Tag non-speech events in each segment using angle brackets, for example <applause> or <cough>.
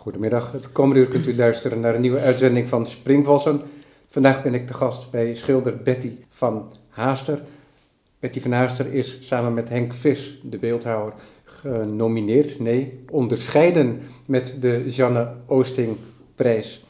Goedemiddag. Het komende uur kunt u luisteren naar een nieuwe uitzending van Springvossen. Vandaag ben ik de gast bij schilder Betty van Haaster. Betty van Haaster is samen met Henk Vis, de beeldhouwer, genomineerd, nee, onderscheiden met de Janne Oosting-prijs.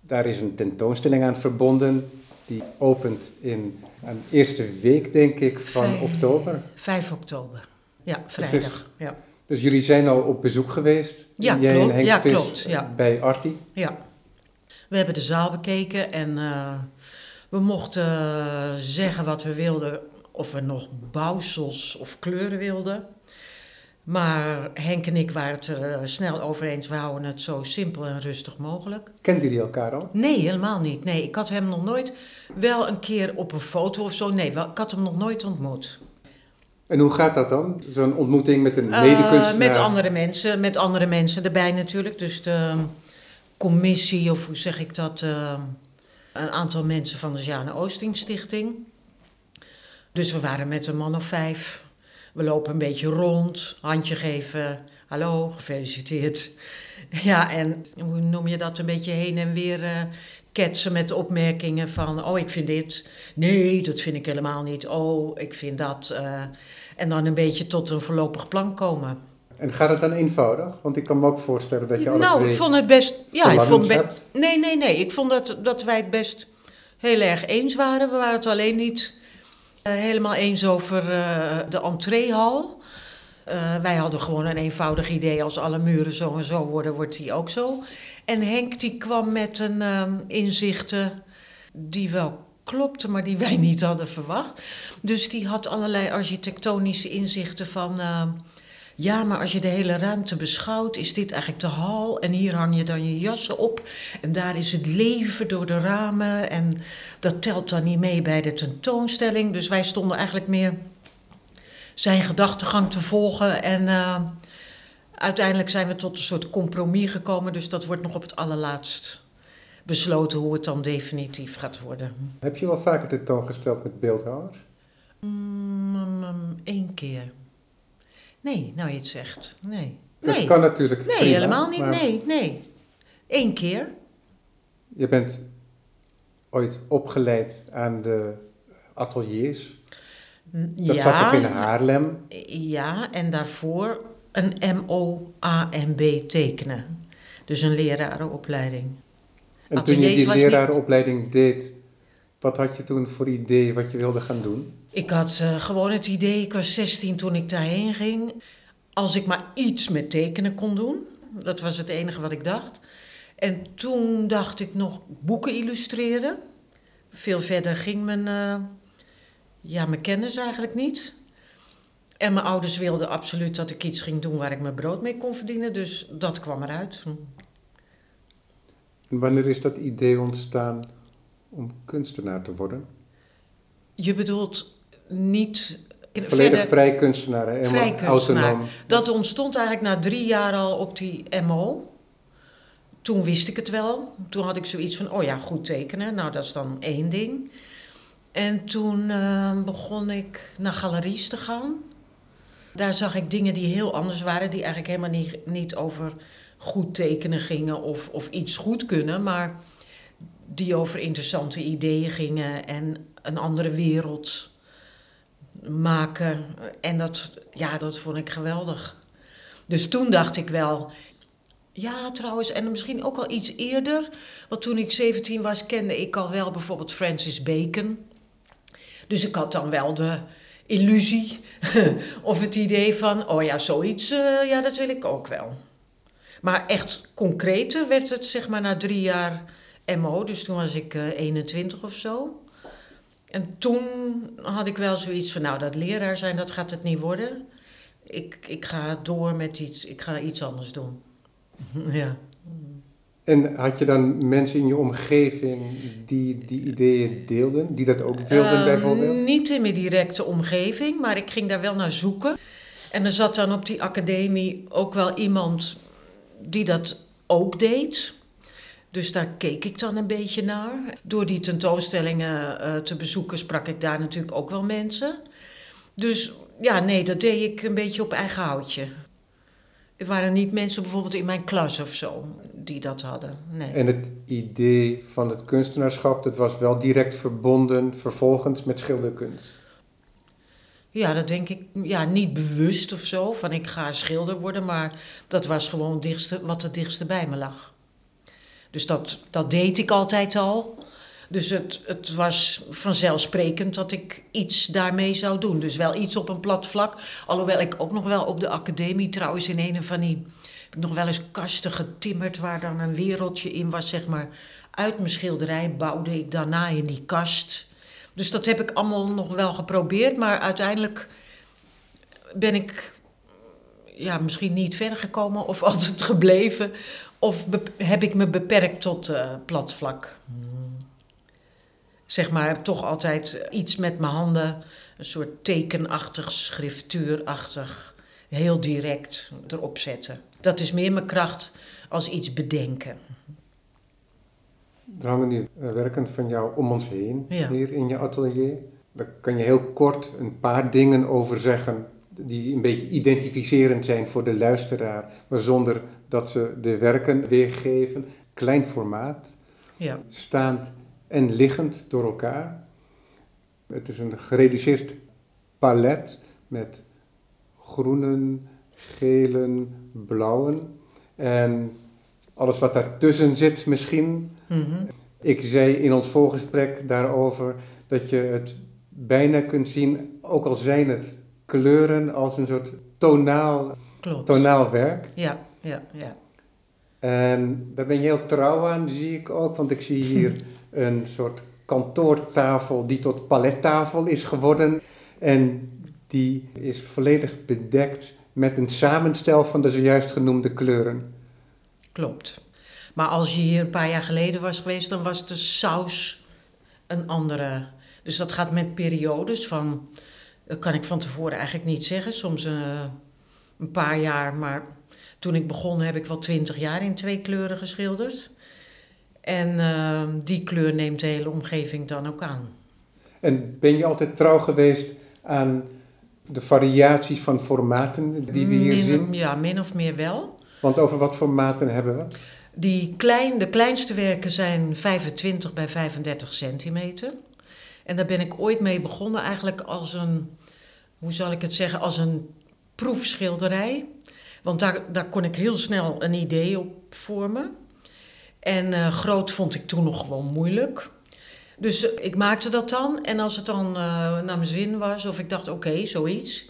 Daar is een tentoonstelling aan verbonden, die opent in een eerste week, denk ik, van oktober. 5 oktober. Ja, vrijdag. Ja. Dus jullie zijn al op bezoek geweest, Ja, jij klopt. en Henk Ja, Vis, klopt, ja. bij Arti. ja. We hebben de zaal bekeken en eh, we mochten eh, zeggen wat we wilden. Of we nog bouwsels of kleuren wilden. Maar Henk en ik waren het er eh, snel over eens. We houden het zo simpel en rustig mogelijk. Kenden jullie elkaar al? Nee, helemaal niet. Nee, ik had hem nog nooit wel een keer op een foto of zo. Nee, ik had hem nog nooit ontmoet. En hoe gaat dat dan? Zo'n ontmoeting met een Eh, medekunstenaar? met andere mensen, met andere mensen erbij natuurlijk. Dus de commissie, of hoe zeg ik dat, eh, een aantal mensen van de Jane Oosting Stichting. Dus we waren met een man of vijf. We lopen een beetje rond, handje geven, hallo, gefeliciteerd. <laughs> Ja, en hoe noem je dat, een beetje heen en weer eh, ketsen met opmerkingen van, oh, ik vind dit. Nee, dat vind ik helemaal niet. Oh, ik vind dat. eh. en dan een beetje tot een voorlopig plan komen. En gaat het dan eenvoudig? Want ik kan me ook voorstellen dat je alle nou, ik vond het best. Ja, ik vond be-. Nee, nee, nee. Ik vond dat, dat wij het best heel erg eens waren. We waren het alleen niet eh, helemaal eens over eh, de entreehal. Eh, wij hadden gewoon een eenvoudig idee. Als alle muren zo en zo worden, wordt die ook zo. En Henk die kwam met een ehm, inzichten die wel klopte, maar die <laughs> wij niet hadden verwacht. Dus die had allerlei architectonische inzichten van... ehm, ja, maar als je de hele ruimte beschouwt, is dit eigenlijk de hal. En hier hang je dan je jassen op. En daar is het leven door de ramen. En dat telt dan niet mee bij de tentoonstelling. Dus wij stonden eigenlijk meer zijn gedachtegang te volgen. En eh, uiteindelijk zijn we tot een soort compromis gekomen. Dus dat wordt nog op het allerlaatst besloten hoe het dan definitief gaat worden. Heb je wel vaker tentoongesteld met beeldhouwers? Mm, Eén keer. Nee, nou je het zegt. Nee. Dat Nee. kan natuurlijk Nee, prima, helemaal niet. maar Nee, nee. Eén keer. Je bent ooit opgeleid aan de ateliers. Dat ja, zat toch in Haarlem? Ja, en daarvoor een MO-AMB tekenen. Dus een lerarenopleiding. En toen je die niet- lerarenopleiding deed, wat had je toen voor idee wat je wilde gaan doen? Ik had eh, gewoon het idee, ik was 16 toen ik daarheen ging. Als ik maar iets met tekenen kon doen. Dat was het enige wat ik dacht. En toen dacht ik nog boeken illustreren. Veel verder ging mijn, eh, ja, mijn kennis eigenlijk niet. En mijn ouders wilden absoluut dat ik iets ging doen waar ik mijn brood mee kon verdienen. Dus dat kwam eruit. En wanneer is dat idee ontstaan om kunstenaar te worden? Je bedoelt niet... Volledig verder- vrij kunstenaar, hè? Vrij kunstenaar. autonoom. Dat ontstond eigenlijk na drie jaar al op die MO. Toen wist ik het wel. Toen had ik zoiets van, oh ja, goed tekenen. Nou, dat is dan één ding. En toen eh, begon ik naar galeries te gaan. Daar zag ik dingen die heel anders waren. Die eigenlijk helemaal niet, niet over goed tekenen gingen of, of iets goed kunnen. Maar die over interessante ideeën gingen en een andere wereld maken. En dat, ja, dat vond ik geweldig. Dus toen dacht ik wel, ja trouwens, en misschien ook al iets eerder. Want toen ik 17 was, kende ik al wel bijvoorbeeld Francis Bacon. Dus ik had dan wel de illusie <laughs> of het idee van, oh ja, zoiets, eh, ja, dat wil ik ook wel. Maar echt concreter werd het zeg maar na drie jaar MO, dus toen was ik eh 21 of zo. En toen had ik wel zoiets van, nou, dat leraar zijn, dat gaat het niet worden. Ik, ik ga door met iets, ik ga iets anders doen. <laughs> ja. En had je dan mensen in je omgeving die die ideeën deelden, die dat ook wilden Ehm, bijvoorbeeld? Niet in mijn directe omgeving, maar ik ging daar wel naar zoeken. En er zat dan op die academie ook wel iemand die dat ook deed. Dus daar keek ik dan een beetje naar. Door die tentoonstellingen eh, te bezoeken sprak ik daar natuurlijk ook wel mensen. Dus ja, nee, dat deed ik een beetje op eigen houtje. Het waren niet mensen bijvoorbeeld in mijn klas of zo die dat hadden. Nee. En het idee van het kunstenaarschap, dat was wel direct verbonden vervolgens met schilderkunst. Ja, dat denk ik, ja, niet bewust of zo, van ik ga schilder worden, maar dat was gewoon het dichtste, wat het dichtste bij me lag. Dus dat, dat deed ik altijd al. Dus het, het was vanzelfsprekend dat ik iets daarmee zou doen. Dus wel iets op een plat vlak. Alhoewel ik ook nog wel op de academie trouwens in een van die... Nog wel eens kasten getimmerd waar dan een wereldje in was, zeg maar. Uit mijn schilderij bouwde ik daarna in die kast. Dus dat heb ik allemaal nog wel geprobeerd. Maar uiteindelijk ben ik ja, misschien niet verder gekomen of <laughs> altijd gebleven. Of heb ik me beperkt tot uh, plat vlak zeg maar, toch altijd iets met mijn handen. Een soort tekenachtig, schriftuurachtig, heel direct erop zetten. Dat is meer mijn kracht als iets bedenken. Er hangen nu werken van jou om ons heen, hier in je atelier. Daar kan je heel kort een paar dingen over zeggen die een beetje identificerend zijn voor de luisteraar, maar zonder dat ze de werken weergeven. Klein formaat, ja. staand en liggend door elkaar. Het is een gereduceerd palet met groenen, gelen, blauwen en alles wat daartussen zit misschien. Mhm. Ik zei in ons voorgesprek daarover dat je het bijna kunt zien, ook al zijn het kleuren, als een soort tonaal, tonaal werk. Ja, ja, ja. En daar ben je heel trouw aan, zie ik ook, want ik zie hier <laughs> een soort kantoortafel die tot palettafel is geworden. En die is volledig bedekt met een samenstel van de zojuist genoemde kleuren. Klopt. Maar als je hier een paar jaar geleden was geweest, dan was de saus een andere. Dus dat gaat met periodes van, dat kan ik van tevoren eigenlijk niet zeggen, soms uh, een paar jaar. Maar toen ik begon heb ik wel twintig jaar in twee kleuren geschilderd. En ehm, die kleur neemt de hele omgeving dan ook aan. En ben je altijd trouw geweest aan de variaties van formaten die we hier zien? Ja, min of meer wel. Want over wat formaten hebben we? Die klein, de kleinste werken zijn 25 bij 35 centimeter. En daar ben ik ooit mee begonnen, eigenlijk als een, hoe zal ik het zeggen, als een proefschilderij. Want daar, daar kon ik heel snel een idee op vormen. En uh, groot vond ik toen nog gewoon moeilijk. Dus eh, ik maakte dat dan. En als het dan uh, naar mijn zin was, of ik dacht oké, zoiets,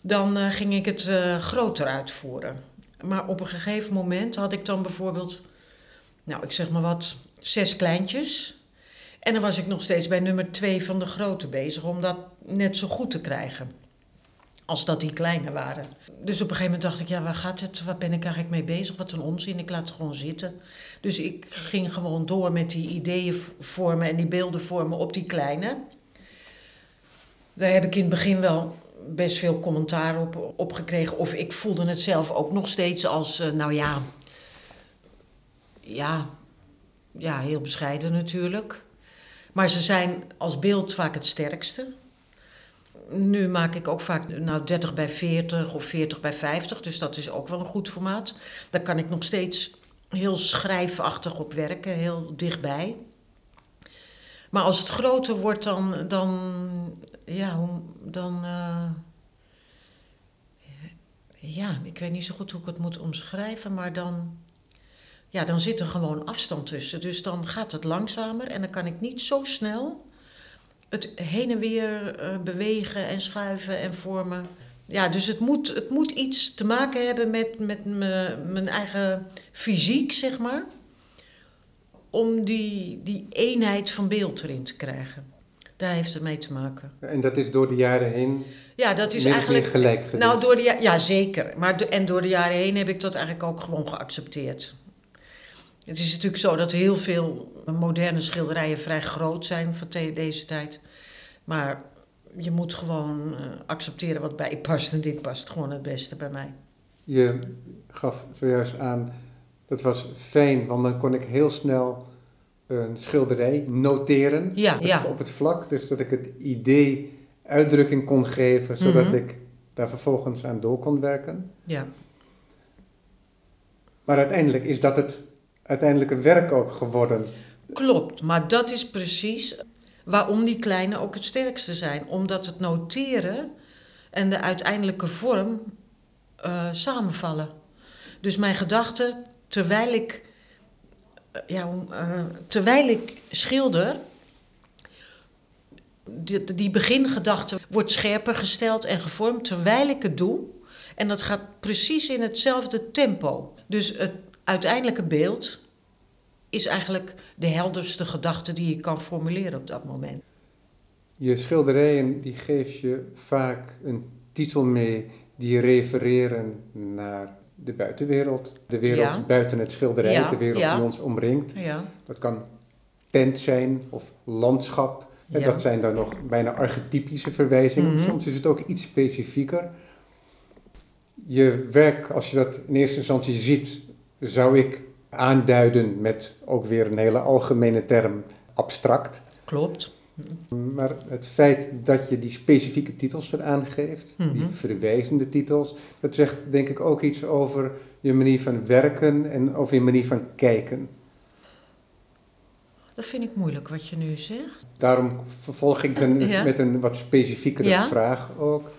dan ging ik het groter uitvoeren. Maar op een gegeven moment had ik dan bijvoorbeeld, nou ik zeg maar wat, zes kleintjes. En dan was ik nog steeds bij nummer twee van de grote bezig om dat net zo goed te krijgen als dat die kleine waren. Dus op een gegeven moment dacht ik, ja, waar gaat het? Waar ben ik eigenlijk mee bezig? Wat een onzin, ik laat het gewoon zitten. Dus ik ging gewoon door met die ideeën vormen en die beelden vormen op die kleine. Daar heb ik in het begin wel best veel commentaar op, op gekregen. Of ik voelde het zelf ook nog steeds als, uh, nou ja, ja, ja, heel bescheiden natuurlijk. Maar ze zijn als beeld vaak het sterkste nu maak ik ook vaak nou, 30 bij 40 of 40 bij 50, dus dat is ook wel een goed formaat. Daar kan ik nog steeds heel schrijfachtig op werken, heel dichtbij. Maar als het groter wordt, dan, dan ja, dan, uh, ja, ik weet niet zo goed hoe ik het moet omschrijven, maar dan, ja, dan zit er gewoon afstand tussen. Dus dan gaat het langzamer en dan kan ik niet zo snel het heen en weer uh, bewegen en schuiven en vormen. Ja, dus het moet, het moet iets te maken hebben met, met mijn eigen fysiek, zeg maar. Om die, die eenheid van beeld erin te krijgen. Daar heeft het mee te maken. En dat is door de jaren heen. Ja, dat is eigenlijk. gelijk geweest. Nou, door de, ja, zeker. Maar en door de jaren heen heb ik dat eigenlijk ook gewoon geaccepteerd. Het is natuurlijk zo dat heel veel moderne schilderijen vrij groot zijn van deze tijd. Maar je moet gewoon uh, accepteren wat bij je past en dit past gewoon het beste bij mij. Je gaf zojuist aan, dat was fijn, want dan kon ik heel snel een schilderij noteren ja, op, het, ja. op het vlak. Dus dat ik het idee uitdrukking kon geven, zodat mm -hmm. ik daar vervolgens aan door kon werken. Ja. Maar uiteindelijk is dat het uiteindelijke werk ook geworden. Klopt, maar dat is precies waarom die kleine ook het sterkste zijn. Omdat het noteren en de uiteindelijke vorm uh, samenvallen. Dus mijn gedachten, terwijl ik, uh, ja, uh, terwijl ik schilder, die, die begingedachte wordt scherper gesteld en gevormd terwijl ik het doe. En dat gaat precies in hetzelfde tempo. Dus het uiteindelijke beeld is eigenlijk de helderste gedachte die je kan formuleren op dat moment. Je schilderijen die geef je vaak een titel mee die refereren naar de buitenwereld. De wereld buiten het schilderij, ja, de wereld ja. die ons omringt. Dat kan tent zijn of landschap. En dat zijn dan nog bijna archetypische verwijzingen. Mhm. Soms is het ook iets specifieker. Je werk, als je dat in eerste instantie ziet, zou ik aanduiden met ook weer een hele algemene term, abstract. Klopt. Maar het feit dat je die specifieke titels eraan geeft, die Mhm. verwijzende titels, dat zegt denk ik ook iets over je manier van werken en over je manier van kijken. Dat vind ik moeilijk wat je nu zegt. Daarom vervolg ik dan Ja. met een wat specifiekere Ja. vraag ook.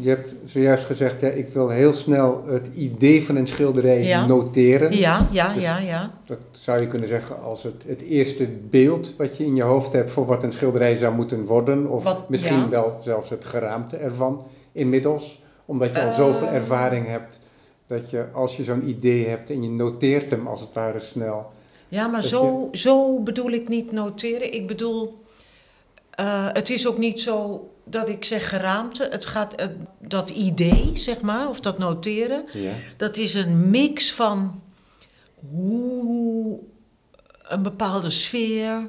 Je hebt zojuist gezegd, ja, ik wil heel snel het idee van een schilderij Ja. noteren. Ja, ja, Dus- ja, ja. Dat zou je kunnen zeggen als het, het eerste beeld wat je in je hoofd hebt voor wat een schilderij zou moeten worden. Of Wat- misschien ja. wel zelfs het geraamte ervan inmiddels. Omdat je al Eh. zoveel ervaring hebt dat je als je zo'n idee hebt en je noteert hem als het ware snel. Ja, maar zo, zo bedoel ik niet noteren. Ik bedoel, eh, het is ook niet zo dat ik zeg geraamte. Het gaat, eh, dat idee, zeg maar, of dat noteren, Ja. dat is een mix van hoe een bepaalde sfeer,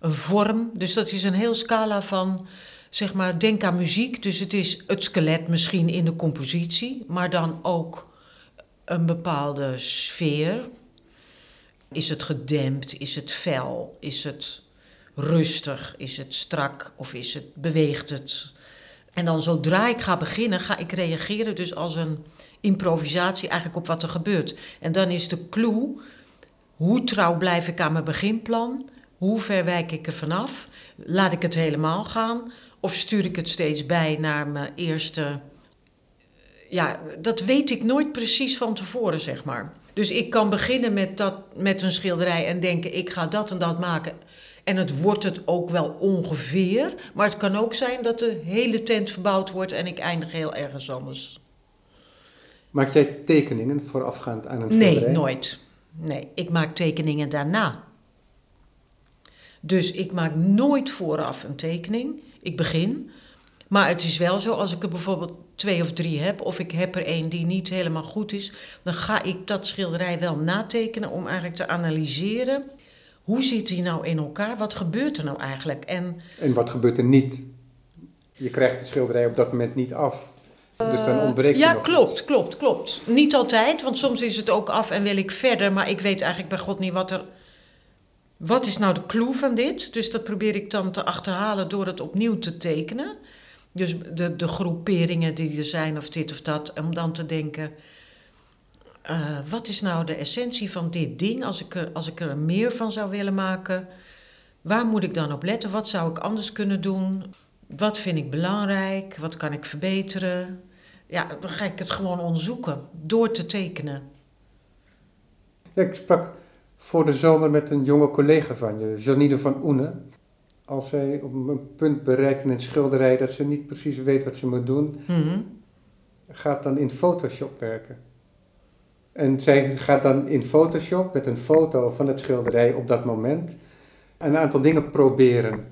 een vorm. Dus dat is een heel scala van, zeg maar, denk aan muziek. Dus het is het skelet misschien in de compositie, maar dan ook een bepaalde sfeer. Is het gedempt? Is het fel? Is het rustig? Is het strak? Of is het, beweegt het? En dan zodra ik ga beginnen, ga ik reageren dus als een improvisatie eigenlijk op wat er gebeurt. En dan is de clue, hoe trouw blijf ik aan mijn beginplan? Hoe ver wijk ik er vanaf? Laat ik het helemaal gaan? Of stuur ik het steeds bij naar mijn eerste... Ja, dat weet ik nooit precies van tevoren, zeg maar. Dus ik kan beginnen met, dat, met een schilderij en denken, ik ga dat en dat maken. En het wordt het ook wel ongeveer. Maar het kan ook zijn dat de hele tent verbouwd wordt en ik eindig heel ergens anders. Maak jij tekeningen voorafgaand aan een Nee, schilderij? nooit. Nee, ik maak tekeningen daarna. Dus ik maak nooit vooraf een tekening. Ik begin. Maar het is wel zo, als ik er bijvoorbeeld twee of drie heb, of ik heb er één die niet helemaal goed is, dan ga ik dat schilderij wel natekenen om eigenlijk te analyseren. Hoe zit die nou in elkaar? Wat gebeurt er nou eigenlijk? En En wat gebeurt er niet? Je krijgt het schilderij op dat moment niet af. dus dan ontbreekt er Ja, klopt, iets. klopt, klopt. Niet altijd, want soms is het ook af en wil ik verder, maar ik weet eigenlijk bij God niet wat er. Wat is nou de clue van dit? Dus dat probeer ik dan te achterhalen door het opnieuw te tekenen. Dus de, de groeperingen die er zijn, of dit of dat, om dan te denken. Eh, wat is nou de essentie van dit ding? Als ik, er, als ik er meer van zou willen maken, waar moet ik dan op letten? Wat zou ik anders kunnen doen? Wat vind ik belangrijk? Wat kan ik verbeteren? Ja, dan ga ik het gewoon onderzoeken door te tekenen. Ja, ik sprak voor de zomer met een jonge collega van je, Janine van Oenen. Als zij op een punt bereikt in een schilderij dat ze niet precies weet wat ze moet doen, Mhm. gaat dan in Photoshop werken. En zij gaat dan in Photoshop met een foto van het schilderij op dat moment een aantal dingen proberen.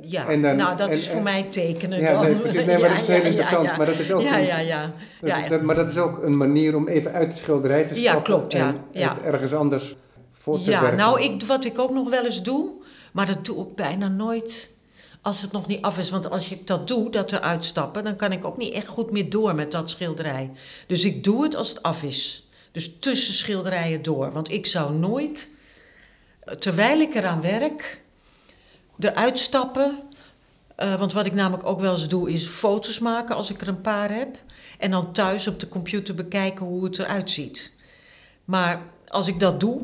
Ja, En dan- nou dat en- is voor en- mij tekenen Ja, dan. nee, precies. Nee, <laughs> maar dat is heel Ja, ja, interessant. ja. Maar dat is ook Ja, ja, ja. dat- Ja, dat- maar dat is ook een manier om even uit het schilderij te Ja, stappen klopt, ja. en Ja. het ergens anders voor te Ja, werken. nou, ik, wat ik ook nog wel eens doe, maar dat doe ik bijna nooit als het nog niet af is. Want als ik dat doe, dat eruit stappen, dan kan ik ook niet echt goed meer door met dat schilderij. Dus ik doe het als het af is. Dus tussen schilderijen door. Want ik zou nooit, terwijl ik eraan werk, eruit stappen. Eh, want wat ik namelijk ook wel eens doe, is foto's maken als ik er een paar heb. En dan thuis op de computer bekijken hoe het eruit ziet. Maar als ik dat doe,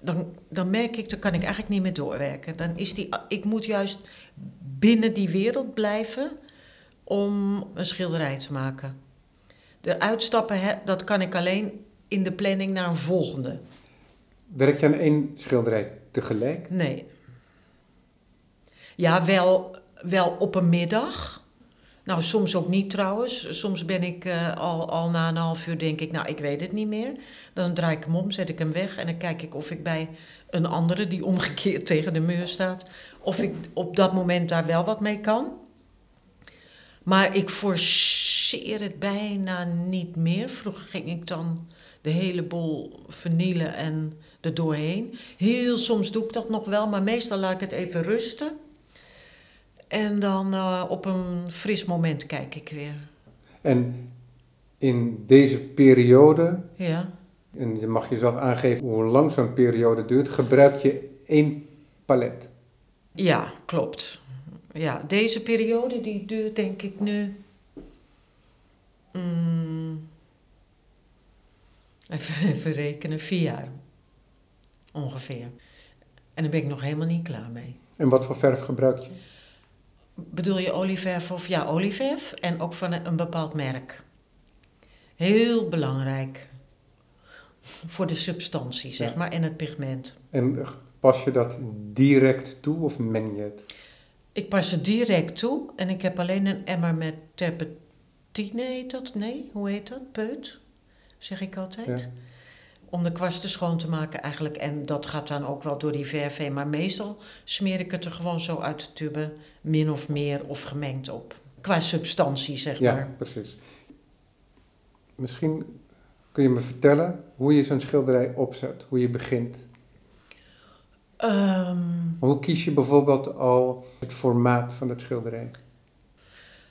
dan, dan merk ik, dan kan ik eigenlijk niet meer doorwerken. Dan is die, ik moet juist binnen die wereld blijven om een schilderij te maken. De uitstappen, dat kan ik alleen in de planning naar een volgende. Werk je aan één schilderij tegelijk? Nee. Ja, wel, wel op een middag. Nou, soms ook niet trouwens. Soms ben ik uh, al, al na een half uur denk ik, nou, ik weet het niet meer. Dan draai ik hem om, zet ik hem weg en dan kijk ik of ik bij een andere die omgekeerd <laughs> tegen de muur staat, of ik op dat moment daar wel wat mee kan. Maar ik forceer het bijna niet meer. Vroeger ging ik dan de hele boel vernielen en er doorheen. Heel soms doe ik dat nog wel, maar meestal laat ik het even rusten. En dan uh, op een fris moment kijk ik weer. En in deze periode, ja. en je mag jezelf aangeven hoe lang zo'n periode duurt, gebruik je één palet. Ja, klopt. Ja, deze periode die duurt denk ik nu. Mm, even, <laughs> even rekenen, vier jaar ongeveer. En daar ben ik nog helemaal niet klaar mee. En wat voor verf gebruik je? Bedoel je olieverf of ja, olieverf en ook van een bepaald merk. Heel belangrijk voor de substantie, zeg maar, en het pigment. En pas je dat direct toe of meng je het? Ik pas het direct toe en ik heb alleen een emmer met terpentine, heet dat? Nee, hoe heet dat? Peut, zeg ik altijd. Ja. Om de kwasten schoon te maken eigenlijk. En dat gaat dan ook wel door die verf heen. Maar meestal smeer ik het er gewoon zo uit de tube, min of meer of gemengd op. Qua substantie, zeg ja, maar. Ja, precies. Misschien kun je me vertellen hoe je zo'n schilderij opzet, hoe je begint. Um, hoe kies je bijvoorbeeld al het formaat van het schilderij?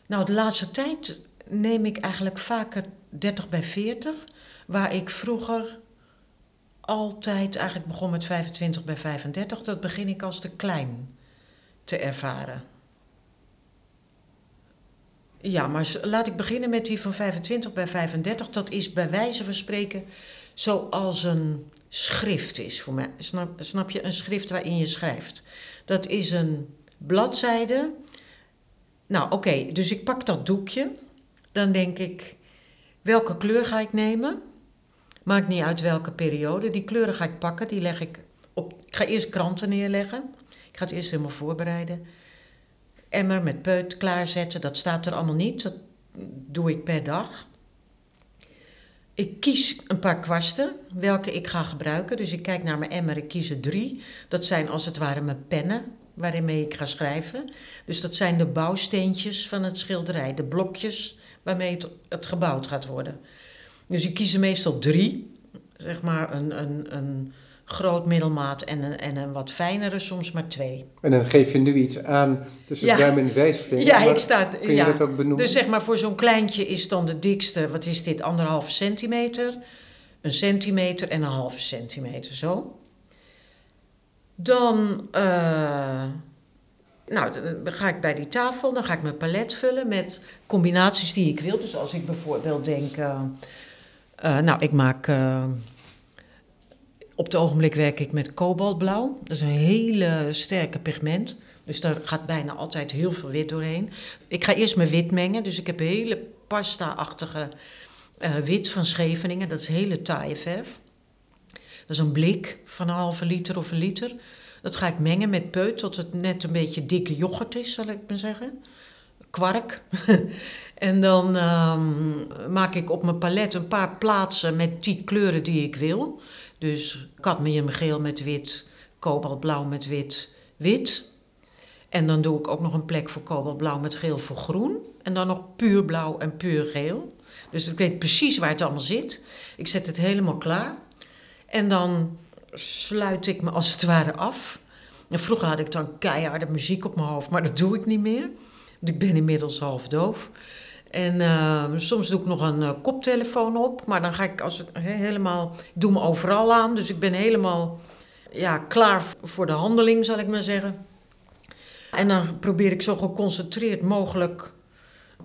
Nou, de laatste tijd neem ik eigenlijk vaker 30 bij 40, waar ik vroeger altijd eigenlijk begon met 25 bij 35. Dat begin ik als te klein te ervaren. Ja, maar laat ik beginnen met die van 25 bij 35. Dat is bij wijze van spreken zoals een schrift is voor mij. Snap, je? Een schrift waarin je schrijft. Dat is een bladzijde. Nou, oké, dus ik pak dat doekje. Dan denk ik, welke kleur ga ik nemen? Maakt niet uit welke periode. Die kleuren ga ik pakken, die leg ik op. Ik ga eerst kranten neerleggen. Ik ga het eerst helemaal voorbereiden. Emmer met peut klaarzetten, dat staat er allemaal niet. Dat doe ik per dag. Ik kies een paar kwasten, welke ik ga gebruiken. Dus ik kijk naar mijn emmer, ik kies er drie. Dat zijn als het ware mijn pennen, waarmee ik ga schrijven. Dus dat zijn de bouwsteentjes van het schilderij, de blokjes waarmee het, het gebouwd gaat worden. Dus ik kies er meestal drie, zeg maar een, een, een groot middelmaat en een, en een wat fijnere, soms maar twee. En dan geef je nu iets aan tussen Ja. duim en wijsvinger. Ja, ik sta. Kun je ja. dat ook benoemen? Dus zeg maar voor zo'n kleintje is dan de dikste, wat is dit, anderhalve centimeter, een centimeter en een halve centimeter, zo. Dan, eh, nou, dan ga ik bij die tafel, dan ga ik mijn palet vullen met combinaties die ik wil. Dus als ik bijvoorbeeld denk, eh, eh, nou, ik maak, eh, op het ogenblik werk ik met kobaltblauw. Dat is een hele sterke pigment. Dus daar gaat bijna altijd heel veel wit doorheen. Ik ga eerst mijn wit mengen. Dus ik heb een hele pasta-achtige eh, wit van Scheveningen. Dat is hele taaie verf. Dat is een blik van een halve liter of een liter. Dat ga ik mengen met peut tot het net een beetje dikke yoghurt is, zal ik maar zeggen. Kwark. <laughs> en dan ehm, maak ik op mijn palet een paar plaatsen met die kleuren die ik wil. Dus cadmiumgeel met wit, kobaltblauw met wit, wit. En dan doe ik ook nog een plek voor kobaltblauw met geel voor groen. En dan nog puur blauw en puur geel. Dus ik weet precies waar het allemaal zit. Ik zet het helemaal klaar. En dan sluit ik me als het ware af. En vroeger had ik dan keiharde muziek op mijn hoofd, maar dat doe ik niet meer. Ik ben inmiddels half doof. En eh, soms doe ik nog een eh, koptelefoon op, maar dan ga ik als het he- helemaal. Ik doe me overal aan, dus ik ben helemaal ja, klaar voor de handeling, zal ik maar zeggen. En dan probeer ik zo geconcentreerd mogelijk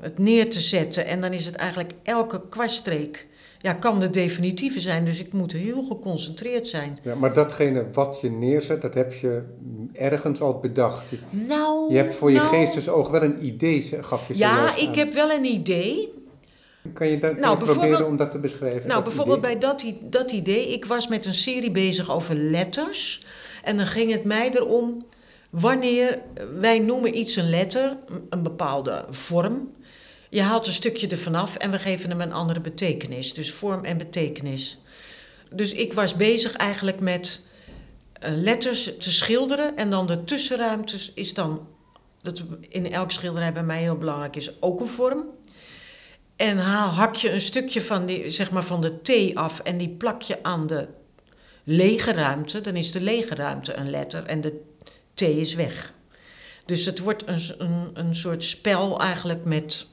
het neer te zetten. En dan is het eigenlijk elke kwaststreek ja, kan de definitieve zijn. Dus ik moet heel geconcentreerd zijn. Ja, maar datgene wat je neerzet, dat heb je ergens al bedacht. Je, Nou, je hebt voor je nou, geestesoog wel een idee, gaf je Ja, ik heb wel een idee. Kan je, dat, Nou, je proberen om dat te beschrijven? Nou, bijvoorbeeld idee? bij dat, dat idee. Ik was met een serie bezig over letters. En dan ging het mij erom wanneer wij noemen iets een letter, een bepaalde vorm. Je haalt een stukje ervan af en we geven hem een andere betekenis. Dus vorm en betekenis. Dus ik was bezig eigenlijk met eh, letters te schilderen. En dan de tussenruimtes is dan, dat in elk schilderij bij mij heel belangrijk is, ook een vorm. En hak je een stukje van, die, zeg maar van de T af en die plak je aan de lege ruimte. Dan is de lege ruimte een letter en de T is weg. Dus het wordt een, een, een soort spel eigenlijk met,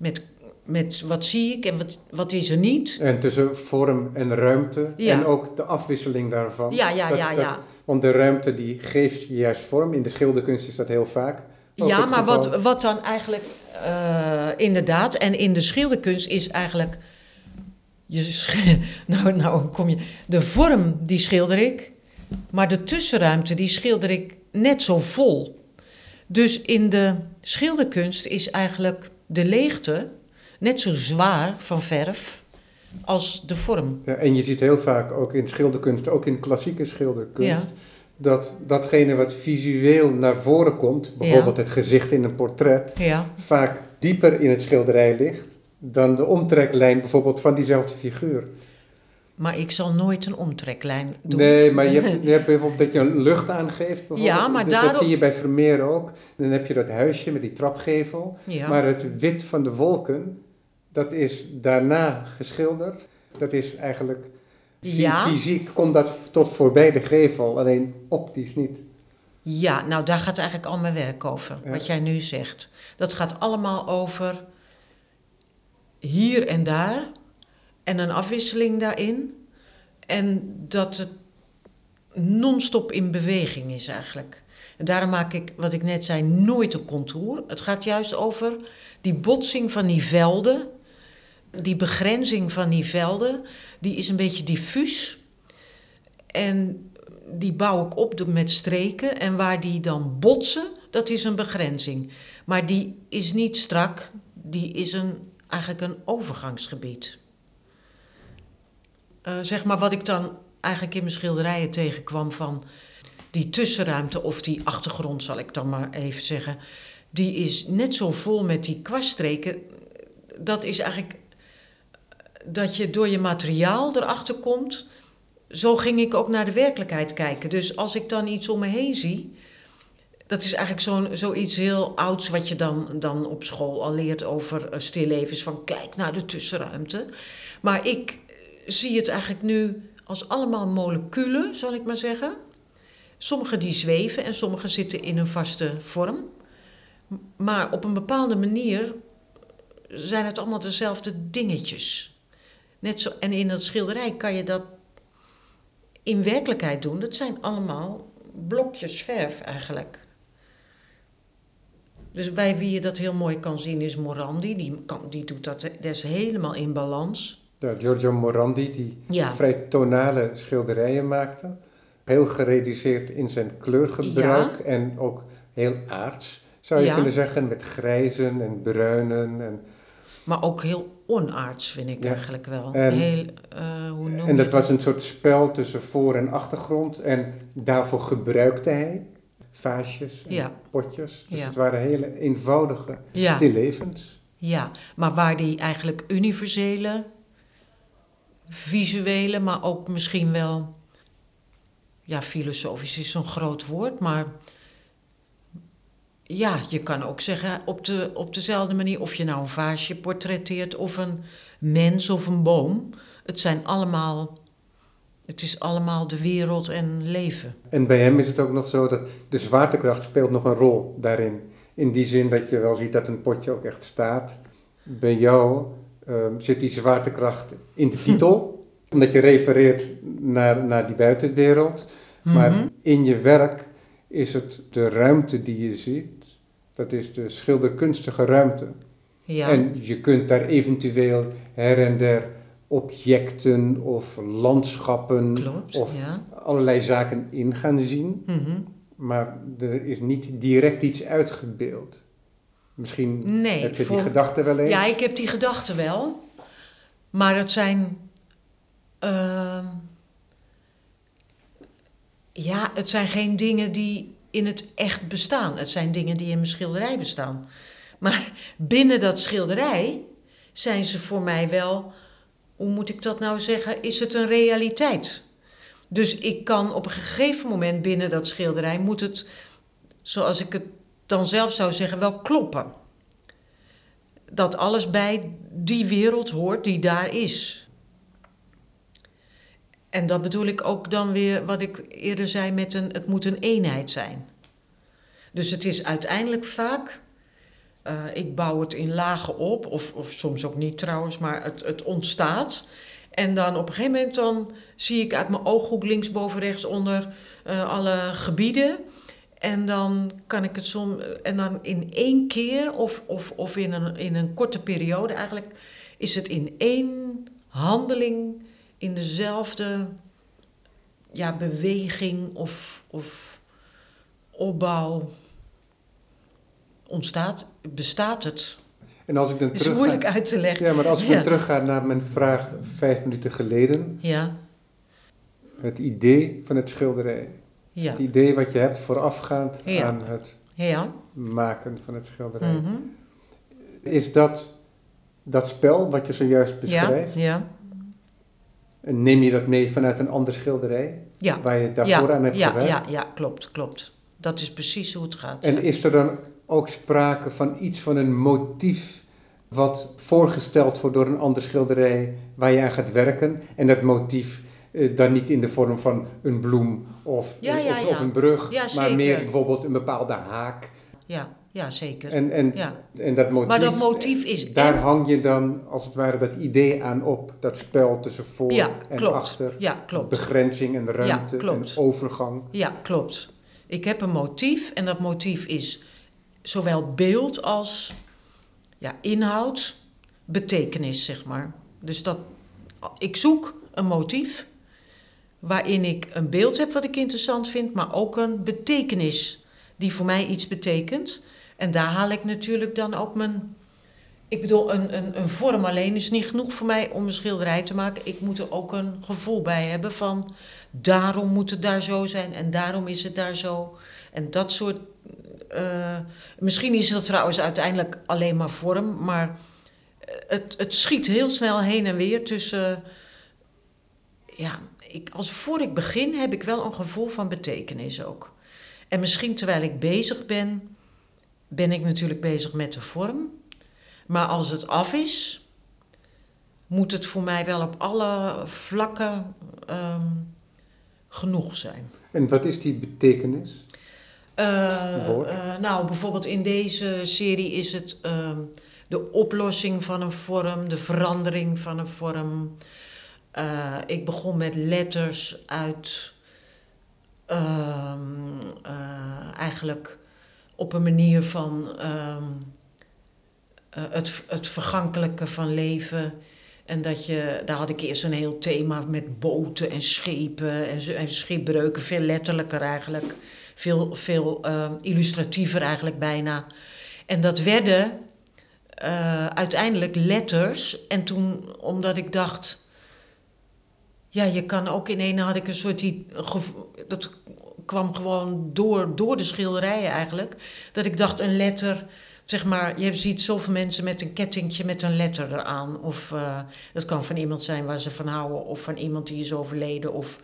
met, met wat zie ik en wat, wat is er niet. En tussen vorm en ruimte Ja. en ook de afwisseling daarvan. Ja, ja, Dat- ja, dat- ja. Want de ruimte die geeft je juist vorm. In de schilderkunst is dat heel vaak. Ja, maar geval. wat, wat dan eigenlijk eh, inderdaad, en in de schilderkunst is eigenlijk. Je <laughs> nou, nou kom je. De vorm die schilder ik, maar de tussenruimte die schilder ik net zo vol. Dus in de schilderkunst is eigenlijk de leegte net zo zwaar van verf als de vorm. Ja, en je ziet heel vaak ook in schilderkunst, ook in klassieke schilderkunst, Ja. dat datgene wat visueel naar voren komt, bijvoorbeeld het gezicht in een portret, vaak dieper in het schilderij ligt dan de omtreklijn bijvoorbeeld van diezelfde figuur. Maar ik zal nooit een omtreklijn doen. Nee, maar je hebt, <laughs> je hebt bijvoorbeeld dat je een lucht aangeeft. Ja, maar dat, dat zie je bij Vermeer ook. Dan heb je dat huisje met die trapgevel. Ja. Maar het wit van de wolken, dat is daarna geschilderd. Dat is eigenlijk Ja. fysiek, komt dat tot voorbij de gevel, alleen optisch niet. Ja, nou daar gaat eigenlijk al mijn werk over, Ja. wat jij nu zegt. Dat gaat allemaal over hier en daar en een afwisseling daarin. En dat het non-stop in beweging is eigenlijk. En daarom maak ik, wat ik net zei, nooit een contour. Het gaat juist over die botsing van die velden, die begrenzing van die velden, die is een beetje diffuus. En die bouw ik op met streken. En waar die dan botsen, dat is een begrenzing. Maar die is niet strak, die is een, eigenlijk een overgangsgebied. Eh, zeg maar wat ik dan eigenlijk in mijn schilderijen tegenkwam van die tussenruimte of die achtergrond, zal ik dan maar even zeggen. Die is net zo vol met die kwaststreken. Dat is eigenlijk dat je door je materiaal erachter komt zo ging ik ook naar de werkelijkheid kijken. Dus als ik dan iets om me heen zie, dat is eigenlijk zo'n, zoiets heel ouds wat je dan, dan op school al leert over eh, stillevens. Van kijk naar de tussenruimte. Maar ik eh, zie het eigenlijk nu als allemaal moleculen, zal ik maar zeggen. Sommige die zweven en sommige zitten in een vaste vorm. Maar op een bepaalde manier zijn het allemaal dezelfde dingetjes. Net zo, en in dat schilderij kan je dat in werkelijkheid doen. Dat zijn allemaal blokjes verf eigenlijk. Dus bij wie je dat heel mooi kan zien is Morandi. Die, die doet dat, dat is helemaal in balans. Ja, Giorgio Morandi, die Ja, vrij tonale schilderijen maakte. Heel gereduceerd in zijn kleurgebruik en ook heel aards, zou je kunnen zeggen. Met grijzen en bruinen. En, maar ook heel onaards vind ik eigenlijk wel. En- heel, eh, hoe noem en dat was een soort spel tussen voor- en achtergrond. En daarvoor gebruikte hij vaasjes en potjes. Dus het waren hele eenvoudige stillevens. Ja, maar waar die eigenlijk universele, visuele, maar ook misschien wel, ja, filosofisch is zo'n groot woord, maar ja, je kan ook zeggen op, de, op dezelfde manier, of je nou een vaasje portretteert of een mens of een boom. Het zijn allemaal, het is allemaal de wereld en leven. En bij hem is het ook nog zo dat de zwaartekracht speelt nog een rol daarin. In die zin dat je wel ziet dat een potje ook echt staat. Bij jou ehm, zit die zwaartekracht in de titel, <laughs> omdat je refereert naar, naar die buitenwereld. Maar Mhm. in je werk is het de ruimte die je ziet, dat is de schilderkunstige ruimte. ja. En je kunt daar eventueel her en der objecten of landschappen Klopt, of ja. allerlei zaken in gaan zien, Mhm. maar er is niet direct iets uitgebeeld. Misschien Nee, heb je voor- die gedachte wel eens. Ja, ik heb die gedachten wel. Maar het zijn. ehm, ja, het zijn geen dingen die in het echt bestaan. Het zijn dingen die in mijn schilderij bestaan. Maar binnen dat schilderij zijn ze voor mij wel. Hoe moet ik dat nou zeggen? Is het een realiteit? Dus ik kan op een gegeven moment binnen dat schilderij moet het, zoals ik het dan zelf zou zeggen, wel kloppen dat alles bij die wereld hoort die daar is. En dat bedoel ik ook dan weer wat ik eerder zei met een, het moet een eenheid zijn. Dus het is uiteindelijk vaak, eh, ik bouw het in lagen op, of, of soms ook niet trouwens, maar het, het ontstaat. En dan op een gegeven moment dan zie ik uit mijn ooghoek links, boven, rechts, onder eh, alle gebieden. En dan kan ik het soms, en dan in één keer of, of, of in, een, in een korte periode eigenlijk, is het in één handeling, in dezelfde ja, beweging of, of opbouw ontstaat, bestaat het. En als ik dan Het is terug moeilijk uit te leggen. Ja, maar als ik Ja. dan terugga naar mijn vraag vijf minuten geleden, Ja, het idee van het schilderij. Ja, Het idee wat je hebt voorafgaand Ja. aan het ja. maken van het schilderij. mhm. Is dat dat spel wat je zojuist beschrijft? ja, En neem je dat mee vanuit een ander schilderij waar je daarvoor aan hebt ja, gewerkt? ja, ja, klopt, klopt. Dat is precies hoe het gaat. En is er dan ook sprake van iets van een motief wat voorgesteld wordt door een ander schilderij waar je aan gaat werken? En dat motief eh, dan niet in de vorm van een bloem of, Ja, eh, ja, of, ja. of een brug, maar meer bijvoorbeeld een bepaalde haak. Ja, ja, zeker. En, en, en dat motief, Maar dat motief is daar en- hang je dan als het ware dat idee aan op. Dat spel tussen voor en klopt. achter. Ja, klopt. Begrenzing en ruimte en klopt. overgang. Ja, klopt. Ik heb een motief en dat motief is zowel beeld als ja, inhoud, betekenis, zeg maar. Dus dat, ik zoek een motief waarin ik een beeld heb wat ik interessant vind, maar ook een betekenis die voor mij iets betekent. En daar haal ik natuurlijk dan ook mijn. Ik bedoel, een, een, een vorm alleen is niet genoeg voor mij om een schilderij te maken. Ik moet er ook een gevoel bij hebben van daarom moet het daar zo zijn en daarom is het daar zo. En dat soort. eh, misschien is dat trouwens uiteindelijk alleen maar vorm, maar eh, het, het schiet heel snel heen en weer tussen. Ja, ik, als voor ik begin heb ik wel een gevoel van betekenis ook. En misschien terwijl ik bezig ben, ben ik natuurlijk bezig met de vorm. Maar als het af is, moet het voor mij wel op alle vlakken ehm, genoeg zijn. En wat is die betekenis? Eh, eh, nou, bijvoorbeeld in deze serie is het ehm, de oplossing van een vorm, de verandering van een vorm. Eh, ik begon met letters uit ehm, eh, eigenlijk op een manier van ehm, eh, het, het vergankelijke van leven. En dat je, daar had ik eerst een heel thema met boten en schepen en, en schipbreuken, veel letterlijker eigenlijk. Veel, veel ehm, illustratiever eigenlijk bijna. En dat werden uiteindelijk letters. En toen, omdat ik dacht, ja, je kan ook in een had ik een soort die dat kwam gewoon door, door de schilderijen eigenlijk. Dat ik dacht een letter, zeg maar, je ziet zoveel mensen met een kettingje met een letter eraan. Of eh, dat kan van iemand zijn waar ze van houden, of van iemand die is overleden, of,